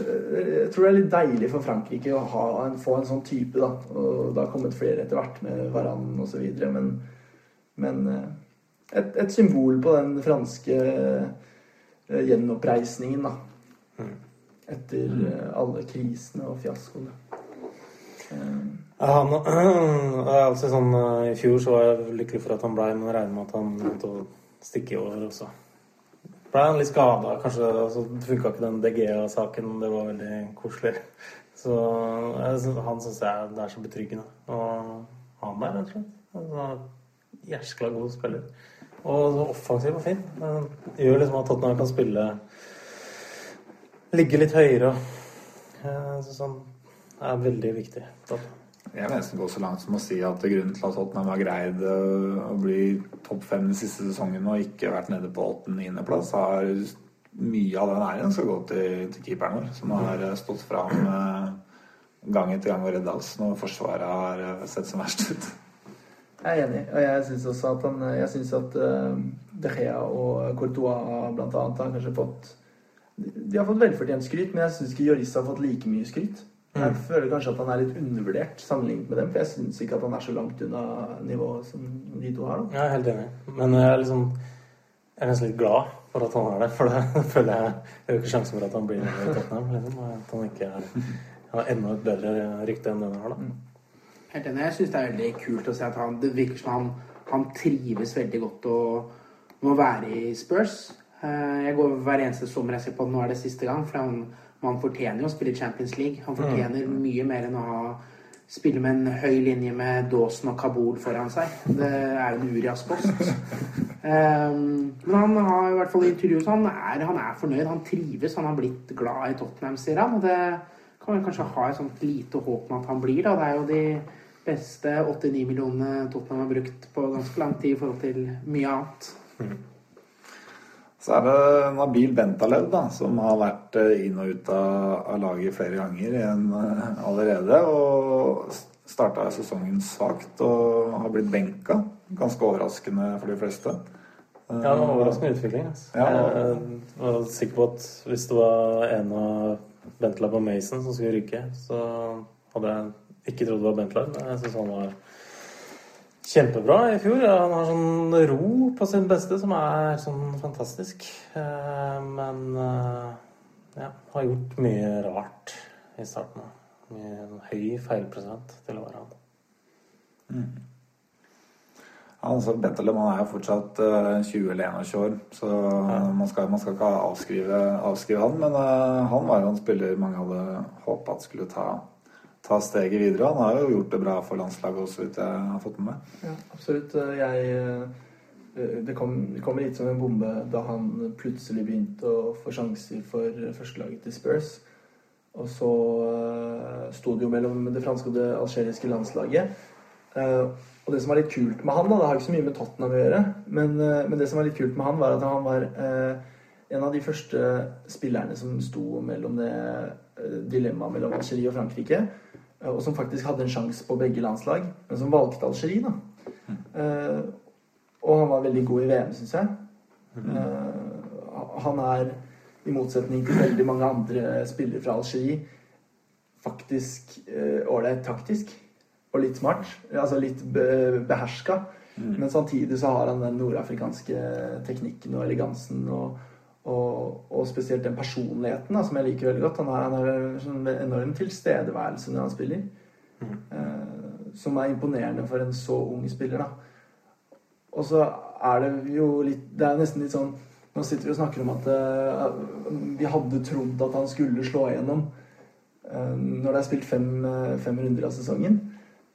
øh, Jeg tror det er litt deilig for Frankrike å ha få en sånn type. da Og det har kommet flere etter hvert med Varan osv. Men, men et, et symbol på den franske eh, gjenoppreisningen, da. Etter eh, alle krisene og fiaskoene. Eh, han, er sånn, I fjor så var jeg lykkelig for at han blei, men regner med at han måtte stikke i år også. Blei han litt skada, kanskje. Altså, funka ikke den DGA-saken. Det var veldig koselig. Så synes, han syns jeg det er så betryggende å ha med, rett og slett. Altså, Jæskla god spiller. Og så offensiv og fin. Det gjør liksom at Tottenham kan spille Ligge litt høyere. og sånn han er veldig viktig. Jeg vil nesten gå så langt som å si at grunnen til at Tottenham har greid øh, å bli topp fem den siste sesongen og ikke vært nede på åttende-niendeplass, har mye av den æren skal gå til, til keeperen vår, som har øh, stått fram gang etter gang og redda oss når Forsvaret har sett som verst ut. Jeg er enig, og jeg syns også at han Jeg syns at uh, De Gea og Courtois blant annet har kanskje fått De har fått velfortjent skryt, men jeg syns ikke Joris har fått like mye skryt. Jeg føler kanskje at han er litt undervurdert sammenlignet med dem, for jeg syns ikke at han er så langt unna nivået som de to har. da. Jeg er helt enig. Men jeg er liksom Jeg er nesten litt glad for at han er det. For det føler jeg Jeg øker sjansen for at han blir med i Tottenham. Liksom. og At han ikke er, har enda et bedre rykte enn det han har, da. Helt enig. Jeg syns det er veldig kult å se at han Det virker som han, han trives veldig godt og, med å være i Spurs. Eh, Jeg går hver eneste sommer jeg ser på nå er det siste gang, for han, man fortjener jo å spille Champions League. Han fortjener mye mer enn å ha spille med en høy linje med Dawson og Kabul foran seg. Det er jo en Urias-post. Um, men han har i hvert fall intervjuet så han er, han er fornøyd. Han trives. Han har blitt glad i Tottenham, sier han. Og det kan vi kanskje ha et sånt lite håp om at han blir. da. Det er jo de beste 89 millionene Tottenham har brukt på ganske lang tid i forhold til mye annet. Så er det Nabil Bentalev, da, som har vært eh, inn og ut av, laget flere ganger igjen eh, allerede. Og starta sesongen svakt og har blitt benka. Ganske overraskende for de fleste. Eh, Ja, det var overraskende utvikling. Altså. Ja. Jeg var sikker på at hvis det var en av Bentlab og Mason som skulle rykke så hadde jeg ikke trodd det var Bentlab. Men jeg syns han var kjempebra i fjor. Han har sånn ro på sin beste som er sånn fantastisk. Eh, Men eh, ja, har gjort mye rart i starten. Mye høy feilprosent til å være han. Ja, altså Bentelem han er jo fortsatt eh, 20 eller 21 år, så man, skal, man skal ikke avskrive, avskrive han. Men uh, han var jo en spiller mange hadde håpa at skulle ta, ta steget videre. Han har jo gjort det bra for landslaget også, vidt jeg har fått med meg. Ja, absolutt. Jeg eh, det kom, det kom litt som en bombe da han plutselig begynte å få sjanser for førstelaget til Spurs. Og så uh, sto det jo mellom det franske og det algeriske landslaget. Eh, og det som var litt kult med han, da, det har ikke så mye med Tottenham å gjøre, men, eh, men det som var litt kult med han, var at han var eh, en av de første spillerne som sto mellom det eh, dilemmaet mellom Algerie og Frankrike, eh, og som faktisk hadde en sjanse på begge landslag, men som valgte Algerie, da. Og han var veldig god i VM, syns jeg. Han er, i motsetning til veldig mange andre spillere fra Algerie, faktisk ålreit taktisk. Og litt smart. Altså litt be beherska. Men samtidig så har han den nordafrikanske teknikken og elegansen og, og, og spesielt den personligheten da, som jeg liker veldig godt. Han har, han har en sånn enorm tilstedeværelse når han spiller. Eh, som er imponerende for en så ung spiller, da. Og så er det jo litt Det er nesten litt sånn Nå sitter vi og snakker om at eh, vi hadde trodd at han skulle slå igjennom eh, når det er spilt fem, fem runder av sesongen.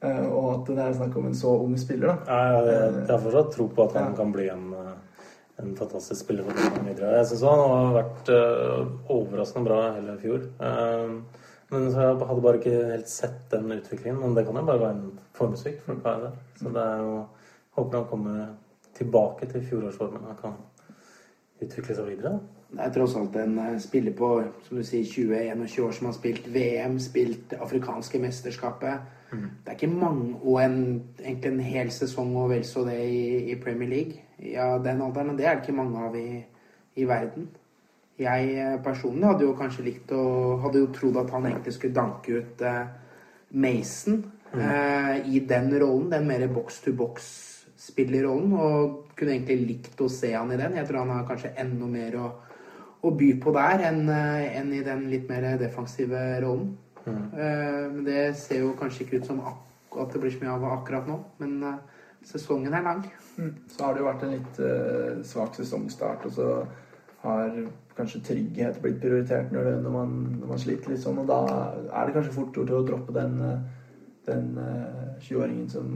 Eh, og at det er snakk om en så ung spiller, da. Jeg, jeg, jeg har fortsatt tro på at han Ja. kan bli en, eh, en fantastisk spiller for Tottenham videre. Jeg syns han har vært eh, overraskende bra hele fjor. Eh, men så jeg hadde bare ikke helt sett den utviklingen. Men det kan jo bare være en formsvikt. for hva er det? Så det er jo Håper han kommer tilbake til fjorårsformen og kan utvikle seg videre. Det er tross alt en eh, spiller på som du sier, 20-21 år som har spilt VM, spilt afrikanske mesterskapet. Det er ikke mange Og en, egentlig en hel sesong og vel så det i, i Premier League. Ja, den alderen. og Det er det ikke mange av i, i verden. Jeg eh, personlig hadde jo kanskje likt å Hadde jo trodd at han egentlig skulle danke ut eh, Mason eh, i den rollen. Den mer box-to-box-spillerrollen. Og kunne egentlig likt å se han i den. Jeg tror han har kanskje enda mer å, å by på der enn eh, enn i den litt mer defensive rollen. Eh, Men det ser jo kanskje ikke ut som at det blir så mye av akkurat nå. Men eh, sesongen er lang. Mm. Så har det jo vært en litt eh, svak sesongstart, og så har kanskje trygghet blitt prioritert når, det, når, man, når man sliter litt sånn, og da er det kanskje fort gjort å droppe den, den eh, 20-åringen som,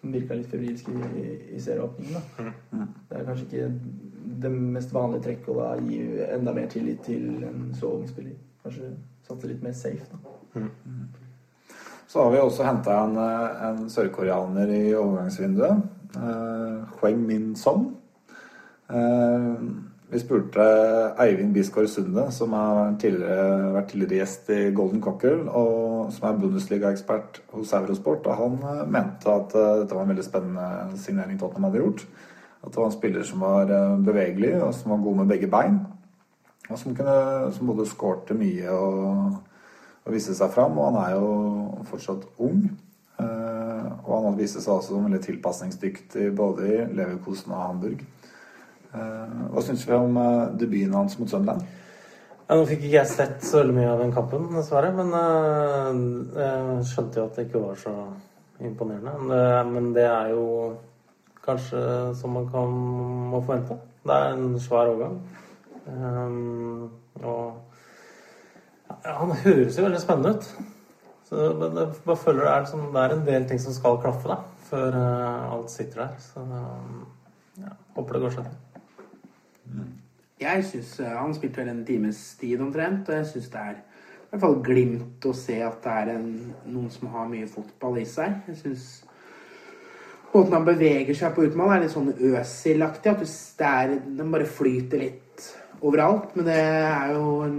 som virka litt febrilsk i, i serieåpningen. Da. Det er kanskje ikke det mest vanlige trekket å da gi enda mer tillit til en så ung spiller. Kanskje satse litt mer safe, da. Så har vi også henta en, eh, en sørkoreaner i overgangsvinduet. Eh, Hweng Min Son. Eh, vi spurte Eivind Bisgaard Sunde, som har tidligere, vært tidligere gjest i Golden Cockerel, og som er Bundesliga-ekspert hos Eurosport. Og han eh, mente at eh, dette var en veldig spennende signering Tottenham hadde gjort. At det var en spiller som var bevegelig, og som var god med begge bein. Og som, kunne, som både skårte mye og, og viste seg fram. Og han er jo fortsatt ung. Eh, og han viste seg også som veldig tilpasningsdyktig både i Leverkosen og Hamburg. Eh, hva syns vi om eh, debuten hans mot Sunderland? Ja, nå fikk ikke jeg sett så veldig mye av den kampen, dessverre. Men uh, jeg skjønte jo at det ikke var så imponerende. Men det, men det er jo kanskje som man kan må forvente. Det er en svær overgang. Ehm, og ja, han høres jo veldig spennende ut. Så jeg bare føler det er, liksom, det er en del ting som skal klaffe da, før uh, alt sitter der. Så ja, håper det går seg. Jeg syns han spilte vel en times tid omtrent, og jeg syns det er i hvert fall glimt å se at det er en, noen som har mye fotball i seg. Jeg syns måten han beveger seg på utmål, er litt sånn Øsil-aktig. At du, det er, den bare flyter litt overalt. Men det er jo en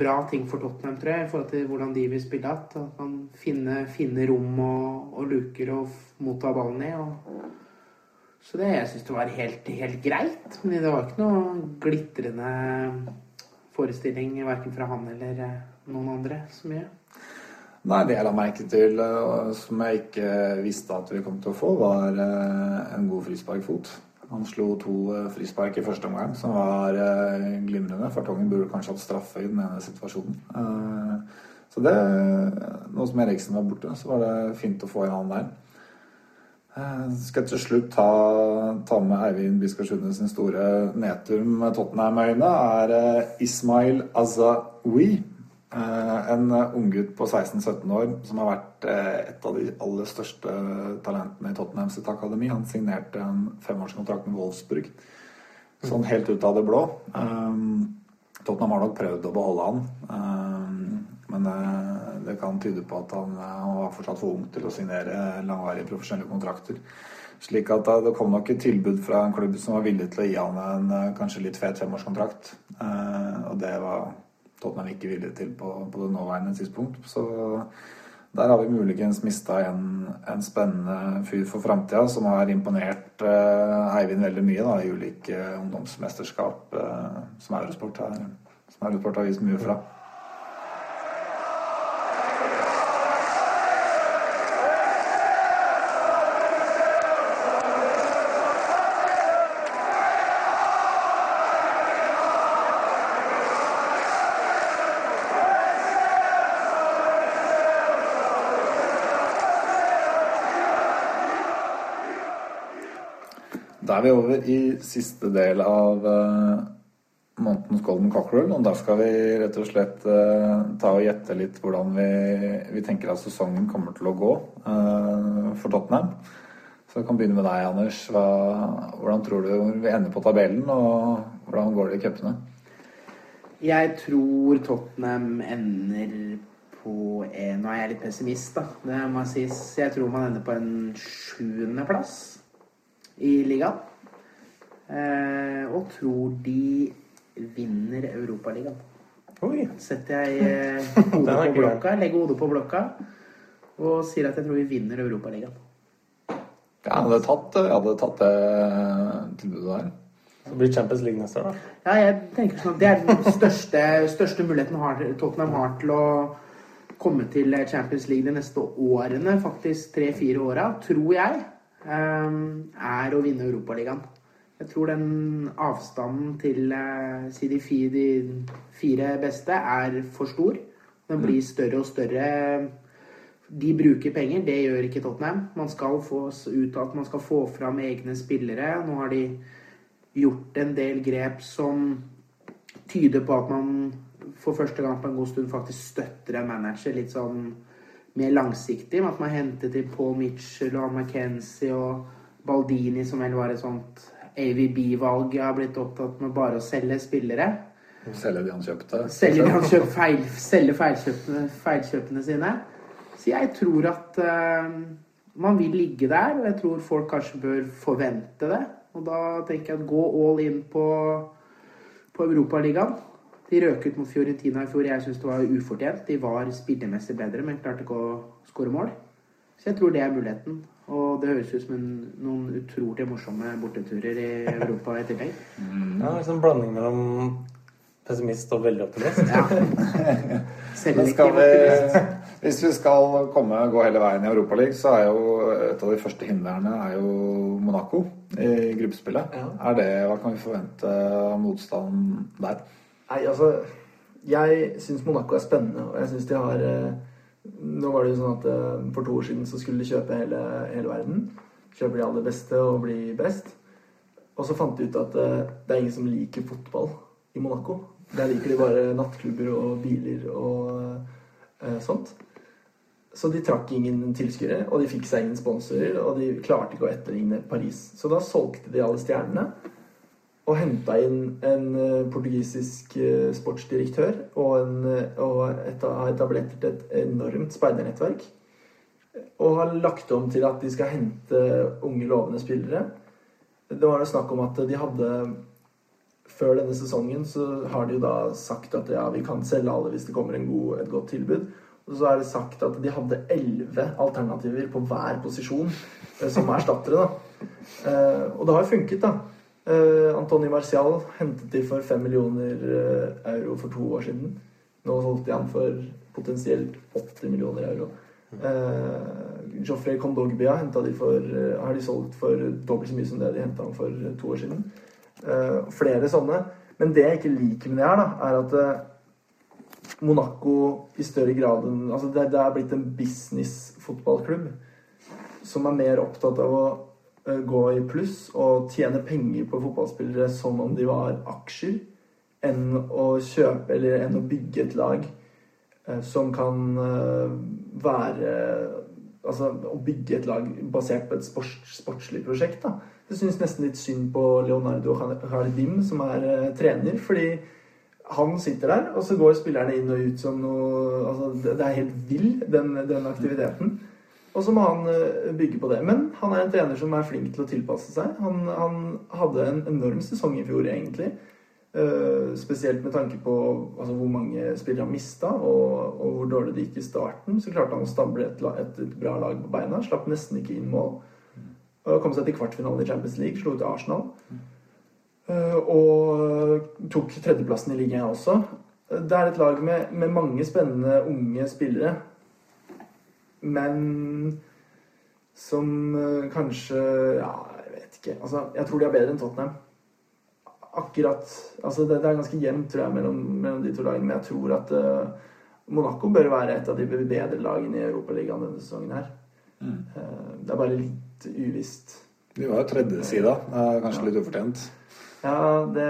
bra ting for Tottenham, tror jeg, i forhold til hvordan de vil spille. At man finner, finner finne rom og, og luker og motta ballen i. Og Så det, jeg syns det var helt, helt greit. Men det var ikke noe glitrende forestilling verken fra han eller eh, noen andre så mye. Nei, det jeg la merke til, eh, som jeg ikke visste at vi kom til å få, var eh, en god frisparkfot. Han slo to eh, frispark i første omgang, som var eh, glimrende. Fartongen burde kanskje hatt straffe i den ene situasjonen. Eh, Så det, nå som Eriksen var borte, så var det fint å få en annen der. Skal til slutt ta, ta med Eivind Biskasjune sin store nedtur med Tottenham-øyne, er Ismail Azawi. Eh, En unggutt på 16-17 år som har vært eh, et av de aller største talentene i Tottenham sitt akademi. Han signerte en femårskontrakt med Wolfsburg sånn helt ut av det blå. Tottenham har nok prøvd å beholde han, men eh, det kan tyde på at han, eh, han var fortsatt for ung til å signere langvarige profesjonelle kontrakter. Slik at eh, det kom nok et tilbud fra en klubb som var villig til å gi han en eh, kanskje litt fet femårskontrakt. Eh, og det var Tottenham ikke villig til på, på det nåværende tidspunkt. Så der har vi muligens mista en, en spennende fyr for framtida, som har imponert eh, Eivind veldig mye da, i ulike ungdomsmesterskap eh, som Eurosport har, har vist mye fra. Er vi over i siste del av uh, månedens Golden Cockerel, og da skal vi rett og slett uh, ta og gjette litt hvordan vi, vi tenker at sesongen kommer til å gå uh, for Tottenham. Så jeg kan begynne med deg, Anders. Hva, hvordan tror du vi ender på tabellen, og hvordan går det i cupene? Jeg tror Tottenham ender på en Nå er jeg litt pessimist, da. Det må sies. Jeg tror man ender på en sjuendeplass i ligaen. Eh, og tror de vinner Europaligaen. Setter jeg eh, hodet på blokka, legger hodet på blokka og sier at jeg tror vi vinner Europaligaen. Jeg hadde tatt, jeg hadde tatt det tilbudet der. Så blir Champions League neste år, da. Ja, jeg tenker sånn at Det er den største, største muligheten har, Tottenham har til å komme til Champions League de neste årene, faktisk tre-fire åra, tror jeg, ehm, er å vinne Europaligaen. Jeg tror den avstanden til eh, si de fire, beste er for stor. Den blir større og større. De bruker penger, det gjør ikke Tottenham. Man skal få ut uttalt, man skal få fram egne spillere. Nå har de gjort en del grep som tyder på at man for første gang på en god stund faktisk støtter en manager litt sånn mer langsiktig. Med at man hentet inn Paul Mitchell og McKenzie og Baldini, som vel var et sånt AVB-valg. Jeg har blitt opptatt med bare å selge spillere. Selge de han kjøpte. Selge, de han kjøpte, feil, selge feilkjøpene, feilkjøpene sine. Så jeg tror at uh, man vil ligge der, og jeg tror folk kanskje bør forvente det. Og da tenker jeg at gå all in på, på Europaligaen. De røk ut mot Fiorentina i fjor. Jeg syns det var ufortjent. De var spillemessig bedre, men klarte ikke å skåre mål. Så jeg tror det er muligheten. Og det høres ut som en, noen utrolig morsomme borteturer i Europa i tillegg. Ja, liksom en blanding mellom pessimist og veldig optimist. Ja. Selv ikke optimist. hvis vi skal komme, gå hele veien i Europaligaen, så er jo et av de første hindrene er jo Monaco i gruppespillet. Ja. Er det, Hva kan vi forvente av motstand der? Nei, altså Jeg syns Monaco er spennende, og jeg syns de har eh, Nå var det jo sånn at eh, for to år siden så skulle de kjøpe hele, hele verden. Kjøpe de aller beste og bli best. Og så fant de ut at eh, det er ingen som liker fotball i Monaco. Der liker de bare nattklubber og biler og eh, sånt. Så de trakk ingen tilskuere, og de fikk seg ingen sponsorer, og de klarte ikke å etterligne Paris. Så da solgte de alle stjernene og henta inn en eh, portugisisk eh, sportsdirektør og, en, eh, og et, har etablert et enormt speidernettverk. Og har lagt om til at de skal hente unge, lovende spillere. Det var jo snakk om at de hadde Før denne sesongen så har de jo da sagt at ja, vi kan selge alle hvis det kommer god, et godt tilbud. Og så er det sagt at de hadde elleve alternativer på hver posisjon som erstattere. da. Og det har jo funket, da. Eh, Antony Marcial hentet de for 5 millioner eh, euro for to år siden. Nå solgte de han for potensielt 80 millioner euro. Uh, Joffrey Kondogbia de for, uh, har de solgt for dobbelt så mye som det de henta han for eh, to år siden. Uh, flere sånne. Men det jeg ikke liker med det her, da, er at eh, Monaco i større grad enn Altså, det, det er blitt en business-fotballklubb som er mer opptatt av å eh, gå i pluss og tjene penger på fotballspillere som om de var aksjer, enn å kjøpe eller enn å bygge et lag eh, som kan eh, være Altså å bygge et lag basert på et sports, sportslig prosjekt. da. Jeg syns nesten litt synd på Leonardo Jardim, som er eh, trener, fordi han sitter der, og så går spillerne inn og ut som noe altså, det er helt vill, den, den aktiviteten. Og så må han eh, bygge på det. Men han er en trener som er flink til å tilpasse seg. Han, han hadde en enorm sesong i fjor, egentlig. Uh, spesielt med tanke på altså, hvor mange spillere han mista, og, og hvor dårlig det gikk i starten. Så klarte han å stable et, et, et bra lag på beina. Slapp nesten ikke inn mål. Uh, kom seg til kvartfinalen i Champions League, slo ut Arsenal. Uh, og tok tredjeplassen i ligaen også. Det er et lag med, med mange spennende unge spillere. Men som eh, kanskje Ja, jeg vet ikke. Altså, jeg tror de er bedre enn Tottenham. Akkurat Altså, det, det er ganske jevnt, tror jeg, mellom, mellom de to lagene. Men jeg tror at uh, Monaco bør være et av de bedre lagene i Europaligaen denne sesongen her. Eh, det er bare litt uvisst. De var jo tredjesida. eh, Kanskje litt ufortjent. Ja, det,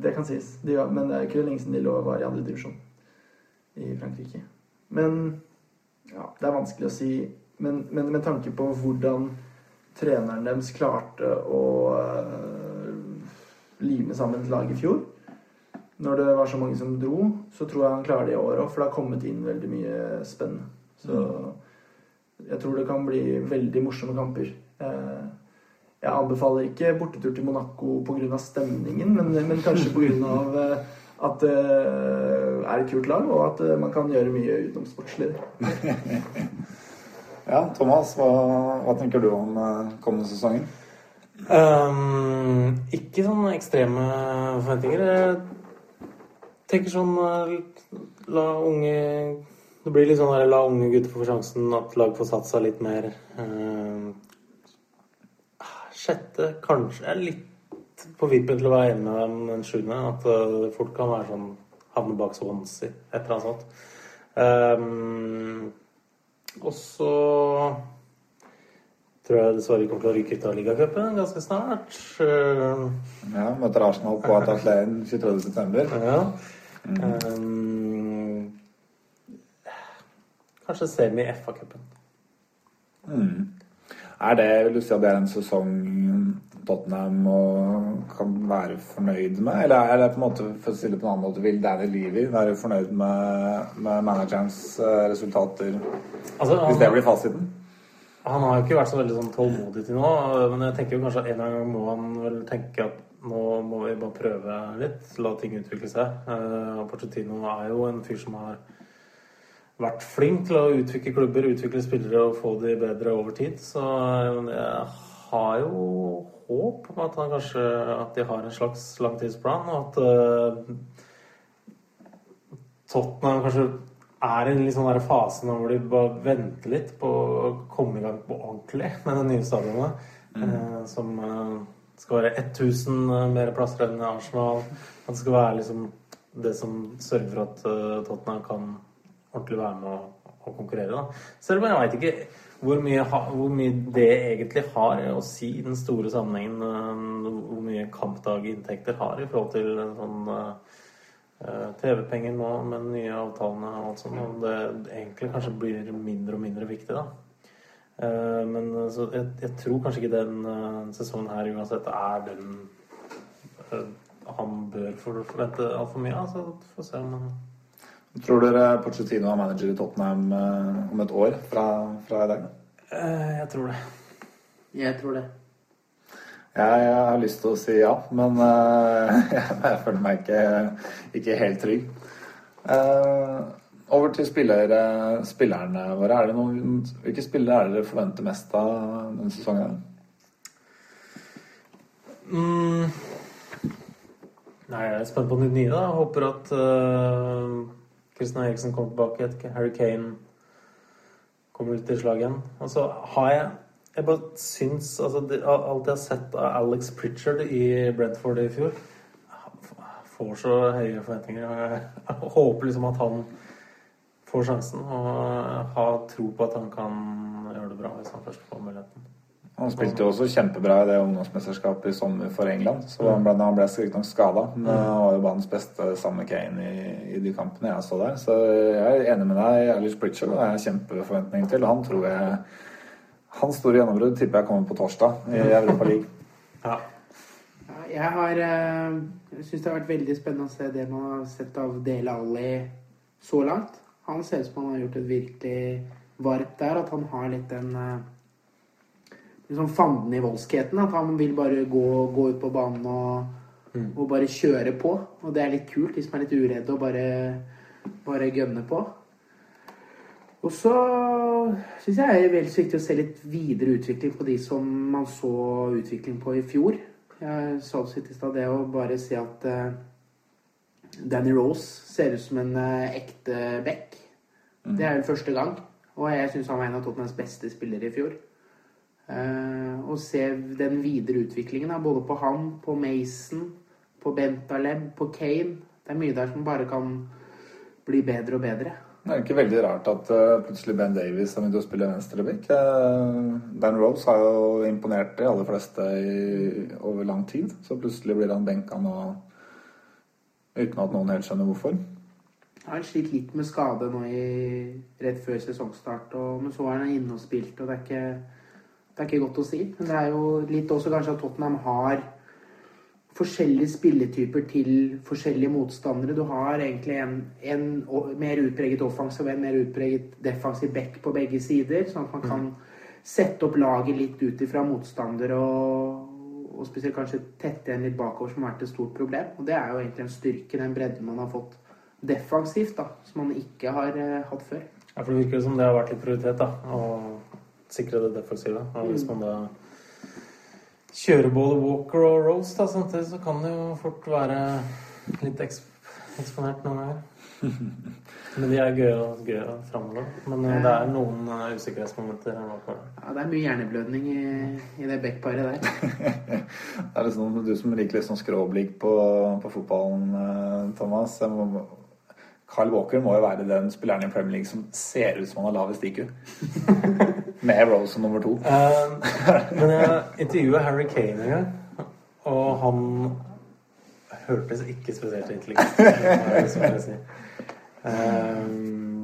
det kan sies. De, var- men det er ikke lenge siden de lå var i andre divisjon i Frankrike. Men ja, det er vanskelig å si. Men, men med tanke på hvordan treneren deres klarte å uh, lime sammen et lag i fjor Når det var så mange som dro, så tror jeg han klarer det i år òg, for det har kommet inn veldig mye spenn. Så jeg tror det kan bli veldig morsomme kamper. Uh, jeg anbefaler ikke bortetur til Monaco pga. stemningen, men, men kanskje pga. At det er et kult lag, og at eh, man kan gjøre mye utenom sportslig. Ja, Thomas, hva, hva tenker du om eh, kommende sesongen? Um, ikke sånne ekstreme forventninger. Jeg tenker sånn eh, La unge Det blir litt sånn der, la unge gutter få sjansen, at lag får satsa litt mer. Ehm, sjette kanskje litt på vippen til å være enig med dem den sjuende. At eh, det fort kan være sånn havne bak Swansea, et eller annet sånt. Um, og så tror jeg dessverre kommer til å ryke ut av ligacupen ganske snart. Uh, Ja, Møter Arsenal på Ataklein 23.9. ja. Um, kanskje semi i FA-cupen. Mm. Er det, vil du si at det er en sesong Tottenham og kan være fornøyd med? Eller er det på en måte, for å stille på en annen måte, vil Danny Levy være fornøyd med, med managerens eh, resultater Altså, hvis det blir fasiten? Han har jo ikke vært så veldig sånn tålmodig til nå, men jeg tenker jo kanskje en gang må han vel tenke at nå må vi bare prøve litt, la ting utvikle seg. Uh, Porcetino er jo en fyr som har vært flink til å utvikle klubber, utvikle spillere og få de bedre over tid. Så jeg har jo håp om at han kanskje at de har en slags langtidsplan, og at uh, Tottenham kanskje er i en litt sånn der fase nå hvor de bare venter litt på å komme i gang på ordentlig med det nye stadionet. Eh, som uh, skal være 1000 mer plasser enn Arsenal. At det skal være liksom det som sørger for at Tottenham kan ordentlig være med å, å konkurrere. Da. Selv om jeg veit ikke hvor mye, hvor mye det egentlig har å si i den store sammenhengen. eh, hvor mye kampdaginntekter har i forhold til sånn eh, eh, TV-penger nå med de nye avtalene og alt sånt. Og det egentlig kanskje blir mindre og mindre viktig, da. Men jeg, jeg tror kanskje ikke den sesongen her uansett er den han bør for- forvente altfor mye av. Så får vi se om han Tror dere Pochettino er manager i Tottenham eh, om et år fra, fra i dag? Eh, Jeg tror det. Jeg tror det. Jeg, jeg har lyst til å si ja, men uh, jeg føler meg ikke, ikke helt trygg. Uh, over til spillere, spillerne våre. Er det noen, hvilke spillere er dere forventer mest av denne sesongen? Mm. Nei, jeg er spent på nytt nye, da. Jeg håper at uh, Christian Eriksen kommer tilbake. Harry Kane kommer ut i slag igjen. Og så har jeg Jeg bare syns altså, Alt jeg har sett av Alex Pritchard i Brentford i fjor Får så høye forventninger. Jeg håper liksom at han får sjansen, og har tro på at han kan gjøre det bra hvis han først får muligheten. Han spilte jo også kjempebra i det ungdomsmesterskapet i sommer for England. Så han ble, han ble riktignok skada, men han var jo banens beste sammen med Kane i, i de kampene jeg så der. Så jeg er enig med deg. Alice Pritchard har jeg kjempeforventninger til. Han tror jeg Hans store gjennombrudd tipper jeg kommer på torsdag i Europa League. Ja. Ja, jeg har eh, Jeg syns det har vært veldig spennende å se det man har sett av Dele Alli så langt. Han ser ut som han har gjort et virkelig varp der. At han har litt den eh, liksom fanden i voldskheten. At han vil bare gå, gå ut på banen og, og bare kjøre på. Og det er litt kult, de som er litt uredde og bare, bare gønner på. Og så syns jeg det er veldig viktig å se litt videre utvikling på de som man så utvikling på i fjor. Jeg sa det i stad, det å bare si at eh, Danny Rose ser ut som en eh, ekte back. Det er vel første gang. Og jeg syns han var en av Tottenhams beste spillere i fjor. Eh, og se den videre utviklingen, da, både på han, på Mason, på Bentaleb, på Kane. Det er mye der som bare kan bli bedre og bedre. Det er ikke veldig rart at eh, plutselig Ben Davies har begynt å spille venstreback. Uh, Dan Rose har jo imponert de aller fleste i, over lang tid. Så plutselig blir han benka nå uten at noen helt skjønner hvorfor. Han har slitt litt med skade nå i, rett før sesongstart, og, men så er han inne og spilt, og det er, ikke, det er ikke godt å si. Men det er jo litt også kanskje at Tottenham har forskjellige spilletyper til forskjellige motstandere. Du har egentlig en, en mer utpreget offensiv og en mer utpreget defensiv back på begge sider, sånn at man kan sette opp laget litt ut ifra motstander og, og spesielt kanskje tette igjen litt bakover, som har vært et stort problem. Og det er jo egentlig en styrke, den bredden man har fått defensivt, da, som man ikke har eh, hatt før. Ja, for det virker som det har vært litt prioritet, da. Å sikre det defensive. Og hvis man da kjører både Walker og Rose da, samtidig, så kan det jo fort være litt eks eksponert noen ganger. Men de er gøye, og- gøye framover. Men eh, det er noen eh, usikkerhetsmomenter. her bak her. Ja, det er mye hjerneblødning i, i det backparet der. Det er liksom du som liker litt sånn skråblikk på, på fotballen, eh, Thomas. Jeg må, Carl Walker må jo være den spilleren i Premier League som ser ut som han har lavest IQ. Med Rose som nummer to. Um, men jeg intervjuet Harry Kane en gang, og han hørtes ikke spesielt intelligent ut. liksom si. Eh,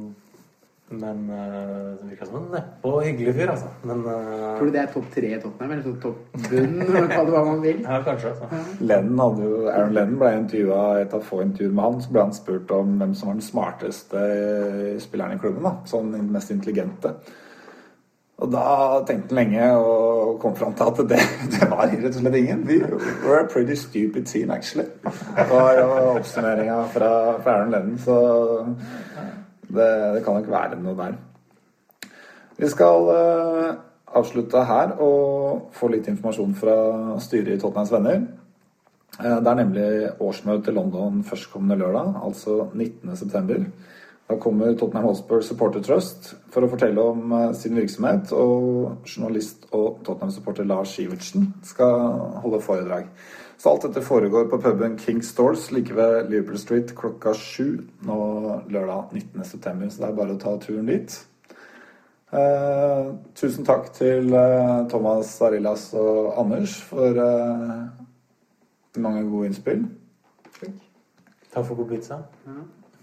men eh, det virka som en neppe og hyggelig fyr, altså. Men eh, Tror du det er topp tre i Tottenham, eller sånn topp bunn, kall det hva man vil? ja, kanskje, altså. Lennon hadde jo, Aaron Lennon ble intervjua et av få intervjuer med han. Så ble han spurt om hvem som var den smarteste spilleren i klubben. da, Sånn den mest intelligente. Og da tenkte han lenge og kom fram til at det, det var rett og slett ingen. We were a pretty stupid team, actually. Det var jo oppsummeringa fra, fra Aaron Lennon, så det, det kan nok være noe der. Vi skal eh, avslutte her og få litt informasjon fra styret i Tottenhams Venner. Eh, Det er nemlig årsmøte i London førstkommende lørdag, altså 19.9. Da kommer Tottenham Hotspur Supporter Trust for å fortelle om eh, sin virksomhet, og journalist og Tottenham-supporter Lars Sivertsen skal holde foredrag. Så alt dette foregår på puben King Stores like ved Liverpool Street klokka sju nå lørdag 19.9. Så det er bare å ta turen dit. Eh, tusen takk til eh, Thomas Arillas og Anders for eh, mange gode innspill. Takk for god pizza.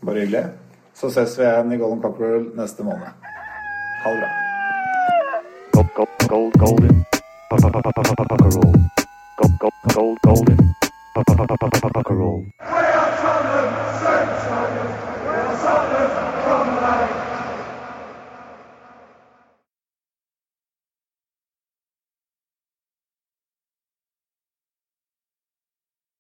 Bare hyggelig. Så ses vi igjen i Golden Cockerel neste måned. Ha det bra. Gold, gold, gold, golden. Pucker-roll. Gold, gold, gold, golden. Pucker-roll. We